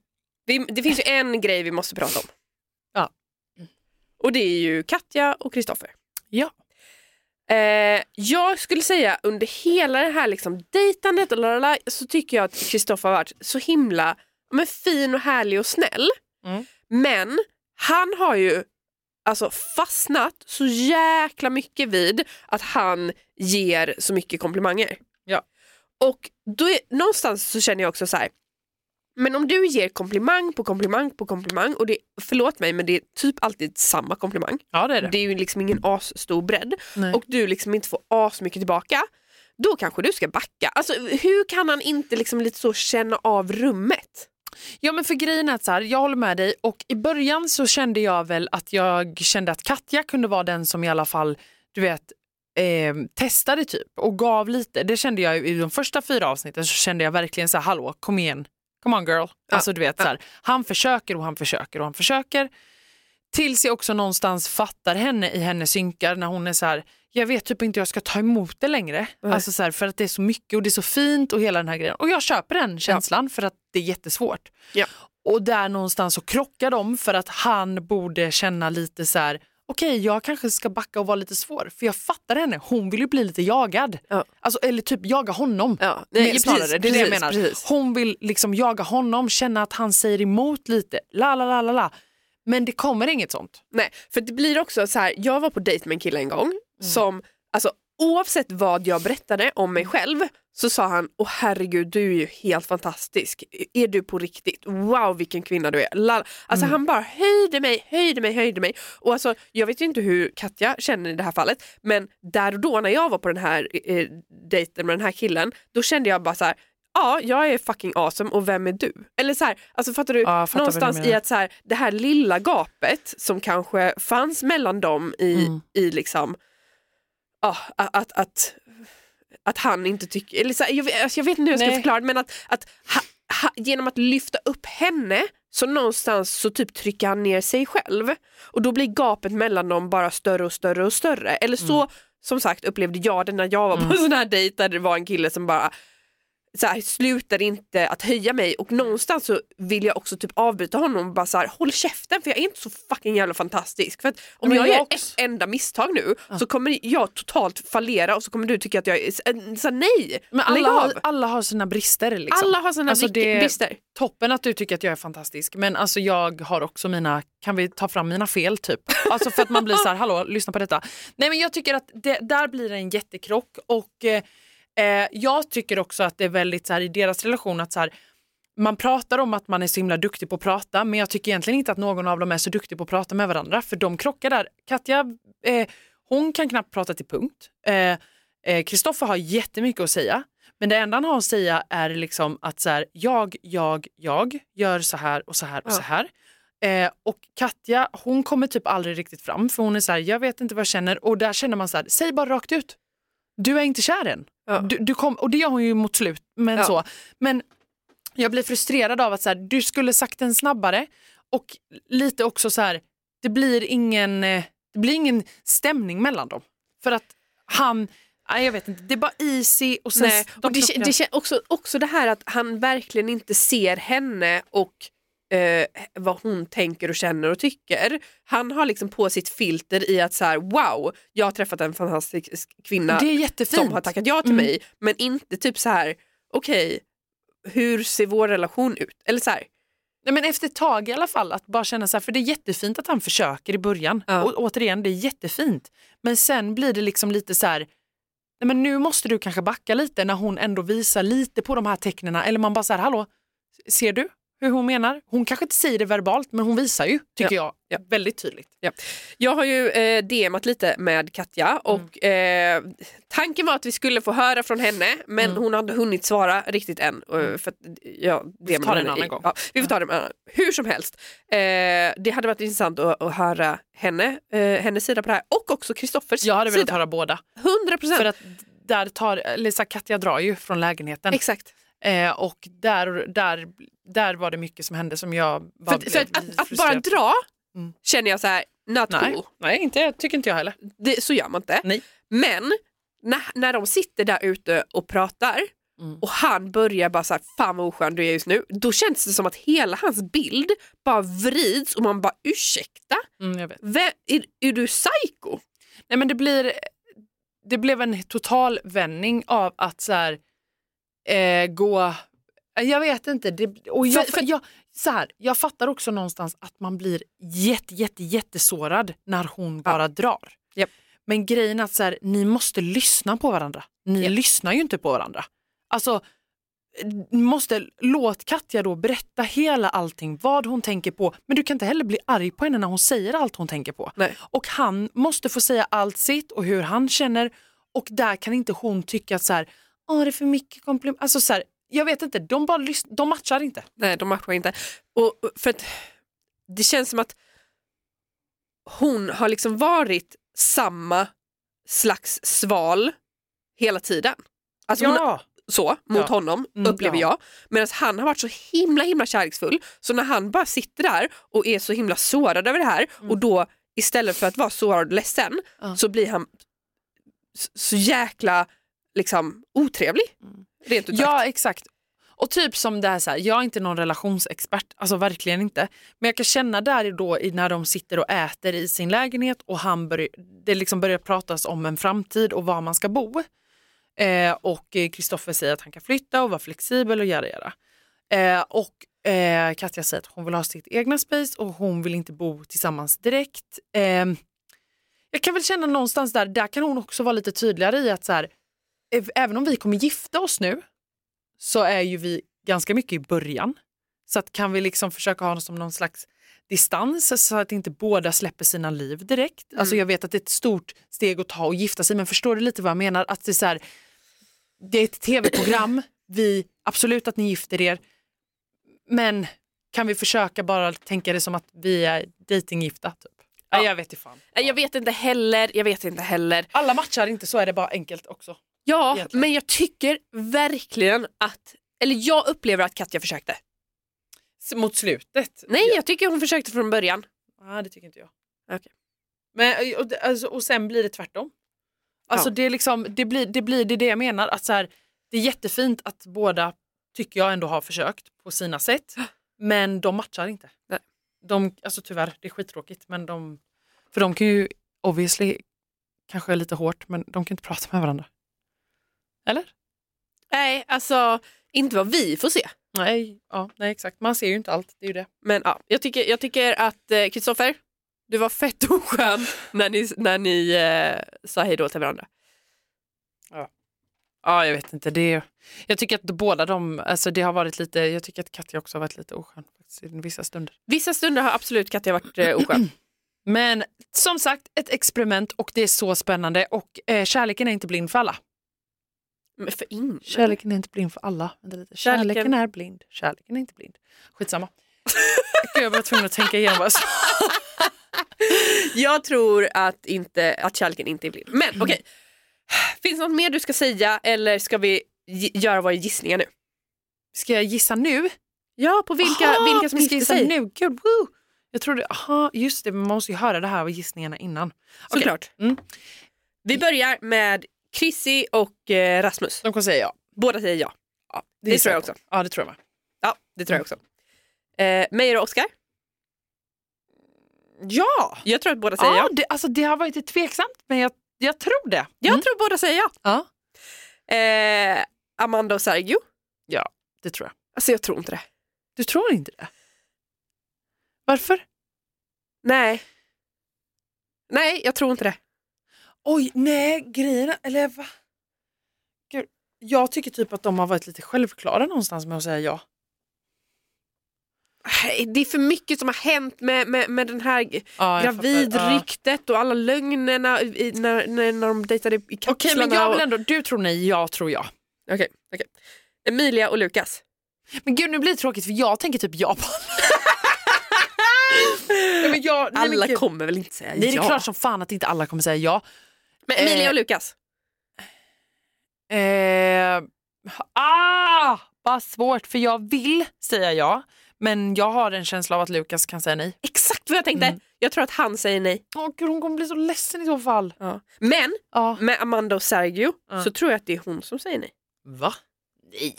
Vi, det finns ju en grej vi måste prata om. Ja. Och det är ju Katja och Kristoffer. ja. Eh, jag skulle säga under hela det här liksom dejtandet och lalala, så tycker jag att Kristoffer har varit så himla men, fin och härlig och snäll. Mm. Men han har ju alltså fastnat så jäkla mycket vid att han ger så mycket komplimanger. Ja. Och då är, någonstans så känner jag också så här, men om du ger komplimang på komplimang på komplimang och det, förlåt mig men det är typ alltid samma komplimang. ja, det är det. Det är ju liksom ingen asstor bredd Nej. och du liksom inte får as mycket tillbaka. Då kanske du ska backa. Alltså, hur kan han inte liksom lite så känna av rummet? Ja men för grejen är att så här, jag håller med dig och i början så kände jag väl att jag kände att Katja kunde vara den som i alla fall, du vet, eh, testade typ och gav lite. Det kände jag i de första fyra avsnitten så kände jag verkligen så här, hallå kom igen, come on girl. Alltså du vet så här, han försöker och han försöker och han försöker. Tills jag också någonstans fattar henne i hennes synkar när hon är så här, jag vet typ inte hur jag ska ta emot det längre. Alltså så här, för att det är så mycket och det är så fint och hela den här grejen. Och jag köper den känslan för att det är jättesvårt. Ja. Och där någonstans så krockar de för att han borde känna lite så här, okej jag kanske ska backa och vara lite svår. För jag fattar henne, hon vill ju bli lite jagad. Ja. Alltså, eller typ jaga honom. Ja, Mer nej, snarare, precis, det är det jag menar. precis. Hon vill liksom jaga honom, känna att han säger emot lite. La, la, la, la, la. Men det kommer inget sånt. Nej, för det blir också så här, jag var på dejt med en kille en gång Mm. som, alltså oavsett vad jag berättade om mig själv så sa han, åh herregud du är ju helt fantastisk, är du på riktigt, wow vilken kvinna du är. Lala. Alltså Mm. han bara höjde mig, höjde mig, höjde mig. Och alltså, jag vet ju inte hur Katja känner i det här fallet, men där och då när jag var på den här eh, dejten med den här killen, då kände jag bara så här, ja jag är fucking awesome och vem är du? Eller så här, alltså fattar du? Ja, fattar vad du Någonstans i att så här, det här lilla gapet som kanske fanns mellan dem i, Mm. i liksom, ja, att, att, att, han inte tycker, eller så jag, alltså jag vet inte hur jag ska Nej. förklara det, men att, att ha, ha, genom att lyfta upp henne så någonstans så typ trycker han ner sig själv och då blir gapet mellan dem bara större och större och större. Eller så Mm. som sagt upplevde jag det när jag var på en sån här dejt där det var en kille som bara så här, slutar inte att höja mig och någonstans så vill jag också typ avbryta honom och bara så här, håll käften för jag är inte så fucking jävla fantastisk. För att om Men jag, jag gör också- ett enda misstag nu så kommer jag totalt fallera och så kommer du tycka att jag är så, här, nej, Men alla, har, alla har sina brister. Liksom. Alla har sina Alltså, det- brister. Toppen att du tycker att jag är fantastisk men alltså jag har också mina, kan vi ta fram mina fel typ? Alltså för att man blir så här, hallå lyssna på detta. Nej men jag tycker att det, där blir det en jättekrock och eh, eh, jag tycker också att det är väldigt så här i deras relation att så här, man pratar om att man är så himla duktig på att prata men jag tycker egentligen inte att någon av dem är så duktig på att prata med varandra för de krockar där. Katja, eh, hon kan knappt prata till punkt. Eh, eh, Kristoffer har jättemycket att säga men det enda han har att säga är liksom att så här, jag, jag, jag gör så här och så här och Ja. så här. Eh, och Katja, hon kommer typ aldrig riktigt fram för hon är så här, jag vet inte vad jag känner och där känner man så här, säg bara rakt ut. Du är inte kär än. Ja. Du, du kom, och det gör hon ju mot slut. Men, Ja. så. men jag blir frustrerad av att så här, du skulle sagt den snabbare och lite också så här, det blir ingen, eh, det blir ingen stämning mellan dem. För att han, nej, jag vet inte, det är bara easy och sen Nej. Och det, det också, också det här att han verkligen inte ser henne och eh, vad hon tänker och känner och tycker. Han har liksom på sitt filter i att så här, wow, jag har träffat en fantastisk kvinna det är jättefint. som har tackat ja till Mm. mig men inte typ så här, okej, hur ser vår relation ut? Eller så här, Nej, men efter ett tag i alla fall, att bara känna så här, för det är jättefint att han försöker i början. Ja. Och återigen, det är jättefint. Men sen blir det liksom lite så här, nej, men nu måste du kanske backa lite när hon ändå visar lite på de här tecknen. Eller man bara så här, hallå, ser du hur hon menar? Hon kanske inte säger det verbalt, men hon visar ju, tycker jag, Ja. väldigt tydligt. Jag har ju eh, DMat lite med Katja och eh, tanken var att vi skulle få höra från henne men Mm. hon hade hunnit svara riktigt än. eh, För att, ja, Vi får ta det en annan gång. Ja, vi får ta det en annan. Hur som helst, eh, det hade varit intressant att, att höra henne, eh, hennes sida på det här och också Kristoffers Jag hade velat sida. höra båda. 100 procent. För att där tar, här, Katja drar ju från lägenheten. Exakt. Eh, och där, där, där var det mycket som hände som jag bara För, blev att, att, att bara dra Mm. känner jag så här, not Nej, cool. nej inte, tycker inte jag heller. Det, så gör man inte. Nej. Men när, när de sitter där ute och pratar Mm. och han börjar bara så här, fan vad oskön du är just nu. Då känns det som att hela hans bild bara vrids och man bara ursäkta, Mm. Vem, är, är du psycho? Nej, men det, blir, det blev en total vändning av att så här, eh, gå... Jag vet inte. Det, och jag, För- för- jag, så här, jag fattar också någonstans att man blir jätte, jätte, jättesårad när hon bara drar. Japp. Men grejen är att så här, ni måste lyssna på varandra. Ni Japp. lyssnar ju inte på varandra. Alltså, måste låt Katja då berätta hela allting, vad hon tänker på. Men du kan inte heller bli arg på henne när hon säger allt hon tänker på. Nej. Och han måste få säga allt sitt och hur han känner. Och där kan inte hon tycka att så här, Åh, det är för mycket komplimenter. Alltså så här, jag vet inte, de, bara lys- de matchar inte. Nej, de matchar inte. Och, för att det känns som att hon har liksom varit samma slags sval hela tiden. Alltså ja. så mot Ja. honom Mm, upplever ja. jag. Medan han har varit så himla himla kärleksfull så när han bara sitter där och är så himla sårad över det här och då istället för att vara sårad och ledsen Mm. Ja. så blir han så jäkla liksom otrevlig. Rent ut sagt. Ja, exakt. Och typ som det här, så här, jag är inte någon relationsexpert, alltså verkligen inte. Men jag kan känna där då när de sitter och äter i sin lägenhet och han börjar, det liksom börjar pratas om en framtid och var man ska bo. Eh, och Kristoffer säger att han kan flytta och vara flexibel och göra göra. Eh, och eh, Katja säger att hon vill ha sitt egna space och hon vill inte bo tillsammans direkt. Eh, jag kan väl känna någonstans där, där kan hon också vara lite tydligare i att så här, även om vi kommer gifta oss nu så är ju vi ganska mycket i början. Så att kan vi liksom försöka ha som någon slags distans så att inte båda släpper sina liv direkt. Alltså jag vet att det är ett stort steg att ta och gifta sig men förstår du lite vad jag menar? Att det är så här, det är ett tv-program, [CLEARS THROAT] vi, absolut att ni gifter er, men kan vi försöka bara tänka det som att vi är dejtinggifta? Typ? Nej, jag vet inte fan. Jag vet inte heller, jag vet inte heller. Alla matchar inte, så är det bara enkelt också. Ja, Egentligen. men jag tycker verkligen att, eller jag upplever att Katja försökte. Mot slutet? Nej, jag tycker hon försökte från början. Ja, det tycker inte jag. Okej. Men, och, det- alltså, och sen blir det tvärtom. Alltså Ja. det, är liksom, det, blir, det blir det, är det jag menar. Att så här, det är jättefint att båda tycker jag ändå har försökt på sina sätt. Men de matchar inte. Nej. De, alltså tyvärr, det är skittråkigt. Men de, för de kan ju obviously, kanske lite hårt, men de kan inte prata med varandra. Eller? Nej, alltså inte vad vi får se. Nej, ja, nej exakt. Man ser ju inte allt, det är ju det. Men ja, jag tycker, jag tycker att eh, Kristoffer, du var fett oskön [LAUGHS] när ni, när ni eh, sa hej då till varandra. Ja, jag vet inte. Det, jag tycker att båda de, alltså det har varit lite, jag tycker att Katja också har varit lite oskön i vissa stunder. Vissa stunder har absolut Katja varit eh, oskön. [CLEARS THROAT] Men som sagt, ett experiment och det är så spännande och eh, kärleken är inte blind för alla. Men för ingen. Kärleken är inte blind för alla. Lite. Kärleken... Kärleken- är blind, kärleken är inte blind. Skitsamma. [LAUGHS] Gud, jag var tvungen att tänka igenom vad jag tror att, inte, att kärleken inte är blind. Men okej, finns det något mer du ska säga eller ska vi göra våra gissningar nu? Ska jag gissa nu? Ja, på vilka, Aha, vilka som vi ska gissa sig. nu. Gud, woo. Jag trodde, aha, just det, man måste ju höra det här av gissningarna innan. Såklart. Mm. Vi börjar med Chrissy och eh, Rasmus. De kommer säga ja. Båda säger ja. ja Det gissar tror jag också. Ja, det tror jag med. Ja, det tror jag också. Eh, Meyer och Oscar? Ja! Jag tror att båda säger ja ja. det, alltså, det har varit lite tveksamt, men jag, jag tror det. Jag Mm. tror båda säger ja. Ja, Eh, Amanda och Sergio? det tror jag. Alltså jag tror inte det. Du tror inte det? Varför? Nej. Nej, jag tror inte det. Oj, nej, grejerna, eller va? Gud, jag tycker typ att de har varit lite självklara någonstans med att säga ja. Nej, Det är för mycket som har hänt med, med, med den här ja fattar. Ja. gravidryktet och alla lögnerna i, när, när, när de dejtade i Okej, kapslarna. men jag vill ändå, du tror nej, jag tror ja. Okej, okej. Emilia och Lukas. Men gud, nu blir det tråkigt för jag tänker typ ja på [LAUGHS] ja, men jag, nej, Alla kommer väl inte säga Nej, det är ja. klart som fan att inte alla kommer säga ja. Men Emilia Eh, och Lukas. Eh, ah, vad svårt, för jag vill säga ja. Men jag har en känsla av att Lukas kan säga nej. Exakt vad jag tänkte. Mm. Jag tror att han säger nej. Åh gud, hon kommer bli så ledsen i så fall. Men Ja. med Amanda och Sergio Ja. så tror jag att det är hon som säger nej. Va? Nej.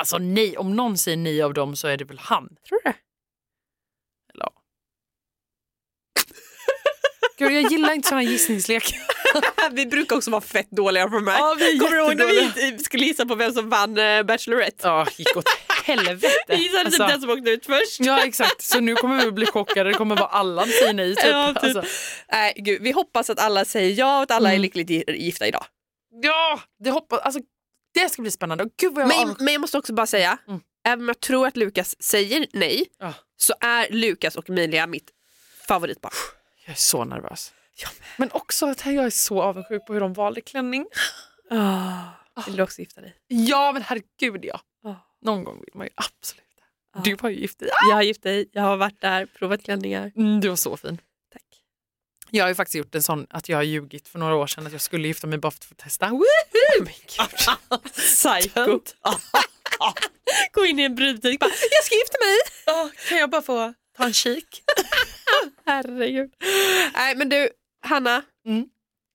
Alltså nej, om någon säger nej av dem så är det väl han. Tror du det? Eller ja. Gud, jag gillar inte såna gissningslekar. [LAUGHS] vi brukar också vara fett dåliga på mig. Ja, vi är Kommer du ihåg när vi skulle gissa på vem som vann eh, Bachelorette? Ja, gick åt helvete. [LAUGHS] Vi gissade typ Alltså, den som åkte ut först. Ja exakt, så nu kommer vi bli chockade. Det kommer vara alla säger nej [LAUGHS] typ. Ja, typ. Alltså, Nej, gud, vi hoppas att alla säger ja och att alla är Mm. lyckligt gi- gifta idag. ja, det hoppas, alltså, det ska bli spännande. Gud vad jag Men, men jag måste också bara säga, Mm. även om jag tror att Lukas säger nej, Ja. så är Lukas och Emilia mitt favoritpar. Jag är så nervös. Men också att jag är så avundsjuk på hur de valde klänning. [GASPS] Vill du också gifta dig? Ja men herregud ja. Ah. Någon gång vill man ju absolut det. Ah. Du var ju gift dig. Jag har gift dig, jag har varit där, provat klänningar. Mm, du var så fin. Tack. Jag har ju faktiskt gjort en sån att jag har ljugit för några år sedan att jag skulle gifta mig bara för att testa. Woohoo! [LAUGHS] Psycho. [LAUGHS] Gå in i en brudbutik bara, jag ska gifta mig. Kan jag bara få ta en kik? [LAUGHS] Herregud. Nej men du, Hanna,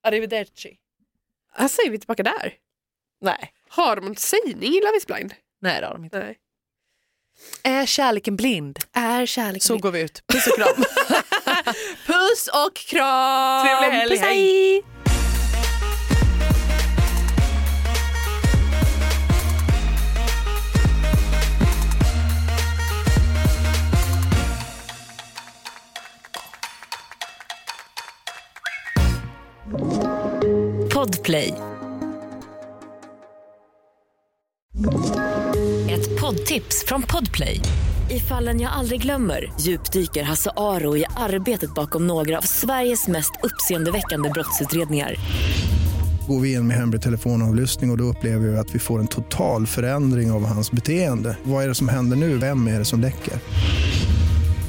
Arrivederci. alltså är vi tillbaka där. Nej. Har de en sägning i Love is blind? Nej det har de inte. Nej. Är kärleken blind? Är kärlek Så går vi ut. Puss och kram. [LAUGHS] Puss och kram! Trevlig helg, Puss, hej! Podplay. Ett poddtips från Podplay. I fallen jag aldrig glömmer djupdyker Hasse Aro i arbetet bakom några av Sveriges mest uppseendeväckande brottsutredningar. Går vi in med hemlig telefonavlyssning och, och då upplever vi att vi får en total förändring av hans beteende. Vad är det som händer nu? Vem är det som läcker?